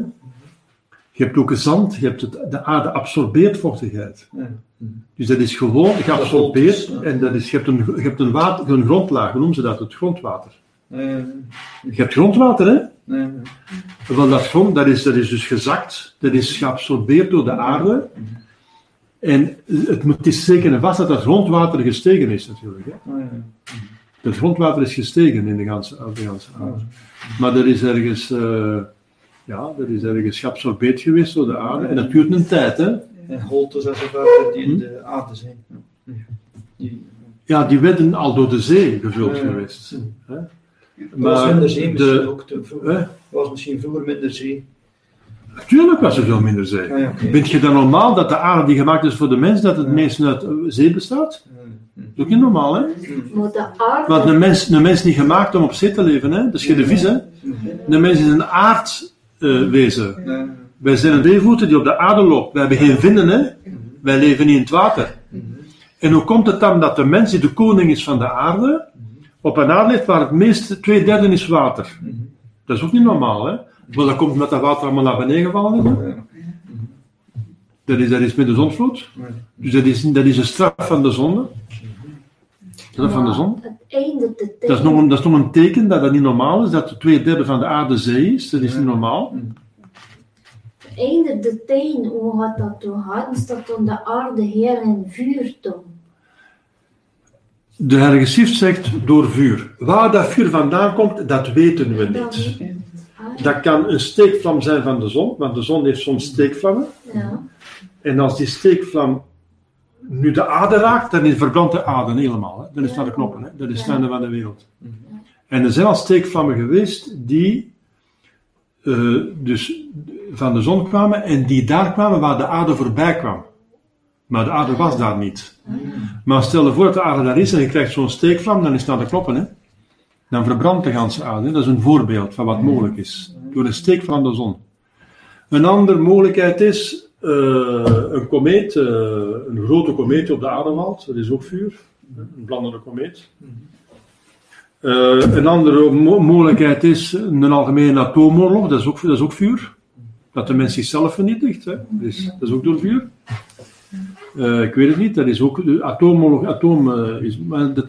[SPEAKER 1] Je hebt ook zand, je hebt het, de aarde absorbeert vochtigheid.
[SPEAKER 4] Ja.
[SPEAKER 1] Dus dat is gewoon geabsorbeerd
[SPEAKER 4] is, ja.
[SPEAKER 1] en dat is, je hebt, een, je hebt een, water, een grondlaag, noemen ze dat? Het grondwater. Je hebt grondwater, hè?
[SPEAKER 4] eh,
[SPEAKER 1] Wel, dat grond, dat is, dat is dus gezakt, dat is geabsorbeerd door de aarde. En het, moet, is zeker en vast dat dat grondwater gestegen is, natuurlijk. Hè?
[SPEAKER 4] oh, ja.
[SPEAKER 1] Het grondwater is gestegen in de ganse, de ganse aarde. Maar er is ergens, eh, ja, er is ergens geabsorbeerd geweest door de aarde. En dat duurt een tijd, hè?
[SPEAKER 4] En holtes en zo verder die in de aarde zijn. Ja. Die,
[SPEAKER 1] Ja, die werden al door de zee gevuld geweest. Hè?
[SPEAKER 4] er was
[SPEAKER 1] Maar
[SPEAKER 4] minder zee misschien
[SPEAKER 1] de,
[SPEAKER 4] ook. Te, vroeger.
[SPEAKER 1] hè?
[SPEAKER 4] Was misschien vroeger minder zee.
[SPEAKER 1] Natuurlijk was er veel minder zee.
[SPEAKER 4] Ah, ja.
[SPEAKER 1] Vind je dan normaal dat de aarde die gemaakt is voor de mens, dat het
[SPEAKER 4] Ja.
[SPEAKER 1] meest uit eh, zee bestaat? Dat is ook niet normaal, hè?
[SPEAKER 3] Maar de aarde,
[SPEAKER 1] Want een mens, een mens is niet gemaakt om op zee te leven, hè? Dat is geen de vis, hè? De mens is een
[SPEAKER 4] eh,
[SPEAKER 1] Wij zijn een zeevoeten die op de aarde loopt. Wij hebben geen vinden, hè? Wij leven niet in het water. En hoe komt het dan dat de mens, die de koning is van de aarde, op een aarde leeft waar het meeste, twee derde is water? Dat is ook niet normaal, hè? Maar dat komt met dat water allemaal naar beneden gevallen is, Dat is, dat is met de zonvloed. Dus dat is, dat is een straf van de zonde. Straf van de zon.
[SPEAKER 3] het.
[SPEAKER 1] Dat is, nog een, dat is nog een teken dat dat niet normaal is, dat de twee derde van de aarde zee is. Dat is niet normaal.
[SPEAKER 3] eindigt de tijd, hoe gaat dat toe gaan? Staat dan de aarde heer en vuur dan?
[SPEAKER 1] De Heilige Schrift zegt door vuur. Waar dat vuur vandaan komt, dat weten we niet. Dat kan een steekvlam zijn van de zon, want de zon heeft soms steekvlammen.
[SPEAKER 3] ja.
[SPEAKER 1] En als die steekvlam nu de aarde raakt, dan is verbrandt de aarde helemaal. Hè. Dan is naar de knoppen. Hè. Dat is het einde van de wereld. En er zijn al steekvlammen geweest die eh, dus van de zon kwamen en die daar kwamen waar de aarde voorbij kwam. Maar de aarde was daar niet. Maar stel je voor dat de aarde daar is en je krijgt zo'n steekvlam, dan is het naar de knoppen. Hè. Dan verbrandt de ganse aarde. Dat is een voorbeeld van wat mogelijk is. Door een steek van de zon. Een andere mogelijkheid is, een komeet, eh, een grote komeet op de valt, dat is ook vuur. Een brandende komeet. Eh, een andere mo- mogelijkheid is een algemene atoomoorlog, dat is ook, dat is ook vuur. Dat de mens zichzelf vernietigt, hè. Dat, is, dat is ook door vuur. Eh, ik weet het niet, dat is ook atoomoorlog, atoom, eh, is,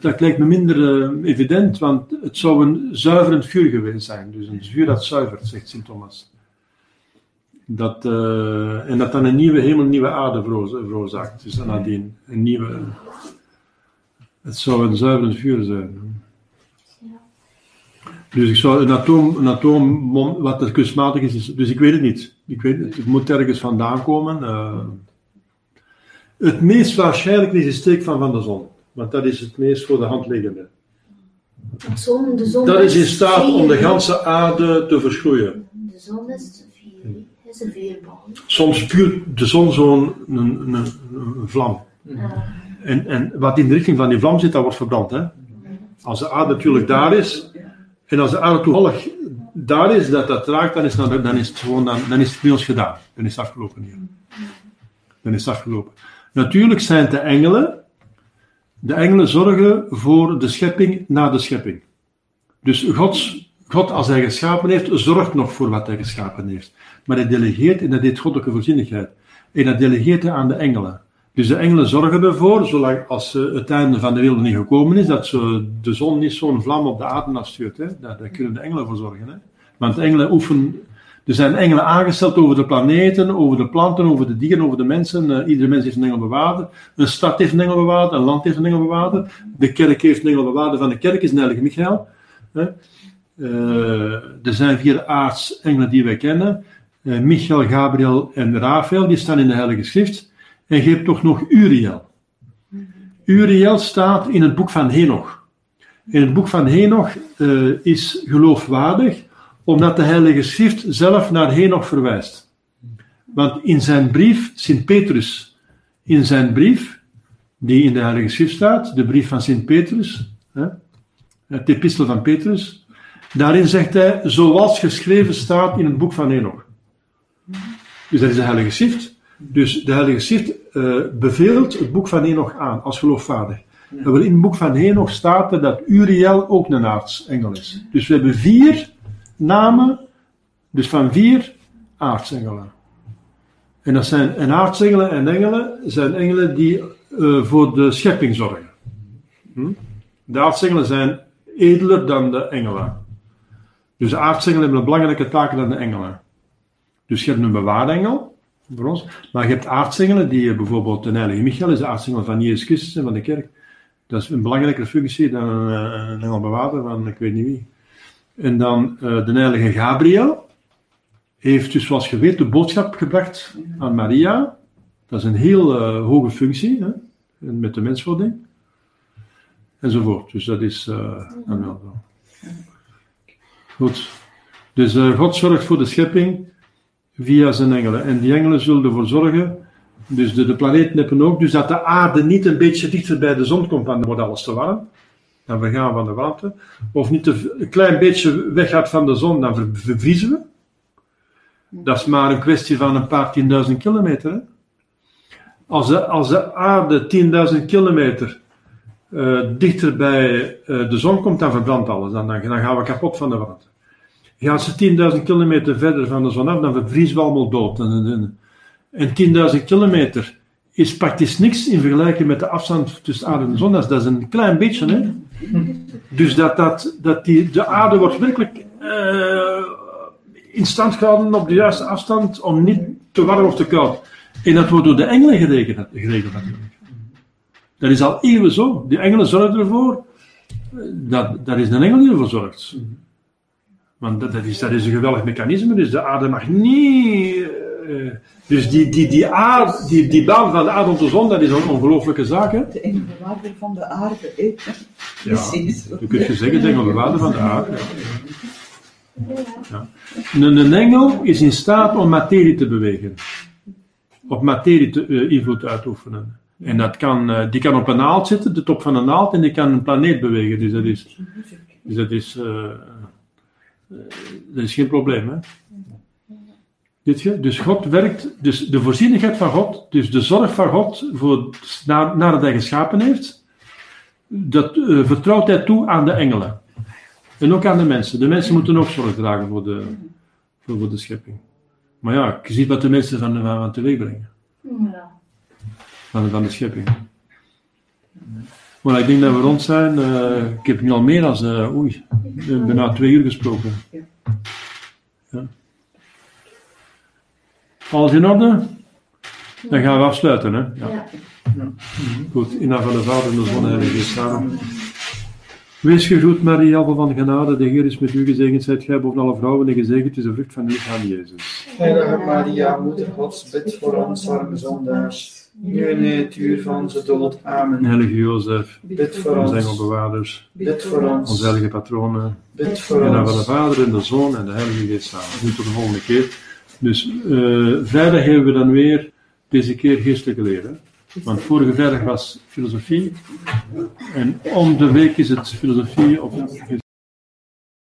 [SPEAKER 1] dat, lijkt me minder eh, evident, want het zou een zuiverend vuur geweest zijn. Dus een vuur dat zuivert, zegt Sint Thomas. Dat, eh, en dat dan een nieuwe hemel, een nieuwe aarde veroorza- veroorzaakt. Dus dan nadien een nieuwe. Het zou een zuiverend vuur zijn. Dus ik zou een atoom, een atoombom, wat er kunstmatig is, is- dus ik weet het niet. Ik weet het, het moet ergens vandaan komen. eh. het meest waarschijnlijk is de steek van Van de Zon. Want dat is het meest voor de hand liggende.
[SPEAKER 3] De zon, de zon
[SPEAKER 1] Dat is in staat om de ganse aarde te verschroeien.
[SPEAKER 3] De zon is een vuurbal.
[SPEAKER 1] Soms spuurt de zon zo'n een, een, een, vlam. En, en wat in de richting van die vlam zit, dat wordt verbrand. Hè? Als de aarde natuurlijk daar is, en als de aarde toevallig daar is, dat dat raakt, dan is, dan, dan is het gewoon, dan, dan is het bij ons gedaan. Dan is het afgelopen hier. Dan is het afgelopen. Natuurlijk zijn de engelen. De engelen zorgen voor de schepping na de schepping. Dus Gods, God, als hij geschapen heeft, zorgt nog voor wat hij geschapen heeft. Maar hij delegeert, en dat deed goddelijke voorzienigheid. En dat delegeert hij aan de engelen. Dus de engelen zorgen ervoor, zolang als eh, het einde van de wereld niet gekomen is, dat ze de zon niet zo'n vlam op de aarde afstuurt. Hè. Daar, kunnen de engelen voor zorgen. Hè. Want de engelen oefenen. Er zijn engelen aangesteld over de planeten, over de planten, over de dieren, over de mensen. Eh, iedere mens heeft een engelbewaarder. Een stad heeft een engelbewaarder, een land heeft een engelbewaarder. De kerk heeft een engelbewaarder van de kerk, is een heilige Michael. Eh, er zijn vier aartsengelen die wij kennen. Eh, Michael, Gabriel en Raphaël, die staan in de Heilige Schrift. En je toch nog Uriel. Uriel staat in het boek van Henoch. In het boek van Henoch eh, is geloofwaardig, omdat de Heilige Schrift zelf naar Henoch verwijst. Want in zijn brief, Sint Petrus, in zijn brief, die in de Heilige Schrift staat, de brief van Sint Petrus, het epistel van Petrus, daarin zegt hij, zoals geschreven staat in het boek van Henoch. Dus dat is de Heilige Schrift. Dus de Heilige Schrift eh, beveelt het boek van Henoch aan als geloofwaardig. En wel in het boek van Henoch staat dat Uriel ook een aartsengel is. Dus we hebben vier namen, dus van vier aartsengelen. En dat zijn en aartsengelen en engelen zijn engelen die eh, voor de schepping zorgen. Hm? De aartsengelen zijn edeler dan de engelen. Dus de aartsengelen hebben een belangrijke taken dan de engelen. Dus je hebt een bewaarengel, voor ons. Maar je hebt aartsengelen, die eh, bijvoorbeeld de heilige Michael is de aartsengel van Jezus Christus en van de kerk. Dat is een belangrijke functie dan een, eh, een engelbewaarder van ik weet niet wie. En dan eh, de heilige Gabriel heeft dus zoals je weet de boodschap gebracht aan Maria. Dat is een heel hoge functie, hè? en met de menswording. Enzovoort. Dus dat is eh, dan wel. Goed. Dus God zorgt voor de schepping via zijn engelen. En die engelen zullen ervoor zorgen, dus de, de hebben ook, dus dat de aarde niet een beetje dichter bij de zon komt, want dan wordt alles te warm. Dan vergaan we van de warmte. Of niet te, een klein beetje weggaat van de zon, dan ver- vervriezen we. Dat is maar een kwestie van een paar tienduizend kilometer. Hè? Als, de, als de aarde 10.000 kilometer eh, dichter bij eh, de zon komt, dan verbrandt alles. Dan, dan gaan we kapot van de warmte. Gaan ze 10.000 kilometer verder van de zon af, dan vervriezen we allemaal dood. En, en, en 10.000 kilometer is praktisch niks in vergelijking met de afstand tussen aarde en zon. Dat is, een klein beetje. Dus dat, dat, dat die, de aarde wordt werkelijk eh, in stand gehouden op de juiste afstand om niet te warm of te koud. En dat wordt door de engelen geregeld, natuurlijk. Dat is al eeuwen zo. Die engelen zorgen ervoor. Dat, dat is een engel die ervoor zorgt. Want dat, dat, is, dat is een geweldig mechanisme. Dus de aarde mag niet. eh, dus die, die, die, aard, die, die baan van de aarde om de zon, dat is een ongelooflijke zaak. Hè?
[SPEAKER 5] De engelbewaarder van de aarde. hè.
[SPEAKER 1] Ja,
[SPEAKER 5] Precies.
[SPEAKER 1] je kunt je zeggen, de engelbewaarder van de aarde. Ja. Ja. Een, een engel is in staat om materie te bewegen. Op materie te, eh, invloed uit te oefenen. En dat kan, eh, die kan op een naald zitten, de top van een naald, en die kan een planeet bewegen. Dus dat is, dus dat is, dat is geen probleem. Hè? Dus God werkt, dus de voorzienigheid van God, dus de zorg van God voor, na, nadat hij geschapen heeft, dat eh, vertrouwt hij toe aan de engelen. En ook aan de mensen. De mensen moeten ook zorg dragen voor de, voor, voor de schepping. Maar ja, je ziet wat de mensen van, van, van teweeg brengen.
[SPEAKER 3] Ja.
[SPEAKER 1] Van, van de schepping. Maar ik denk dat we rond zijn. Eh, ik heb nu al meer dan, eh, oei, eh, bijna twee uur gesproken. Ja. Alles in orde? Dan gaan we afsluiten, hè? Ja.
[SPEAKER 3] Ja.
[SPEAKER 1] Goed, in naam van de Vader en de Zoon en de Heilige Geest samen. Wees gegroet, Maria, vol van genade. De Heer is met u gezegend. Zijt gij boven alle vrouwen en gezegend is de vrucht van uw lichaam, Jezus.
[SPEAKER 2] Heilige Maria, Moeder Gods, bid voor ons arme zondaars, nu en in het uur van onze dood.
[SPEAKER 1] En
[SPEAKER 2] Amen.
[SPEAKER 1] Heilige Jozef,
[SPEAKER 2] Bid voor
[SPEAKER 1] onze
[SPEAKER 2] ons,
[SPEAKER 1] engelbewaarders,
[SPEAKER 2] bid voor ons,
[SPEAKER 1] onze heilige patronen.
[SPEAKER 2] bid voor
[SPEAKER 1] In naam van de
[SPEAKER 2] ons.
[SPEAKER 1] Vader en de Zoon en de Heilige Geest samen. Nu tot de volgende keer. Dus eh, vrijdag hebben we dan weer, deze keer geestelijke leren. Want vorige vrijdag was filosofie. En om de week is het filosofie of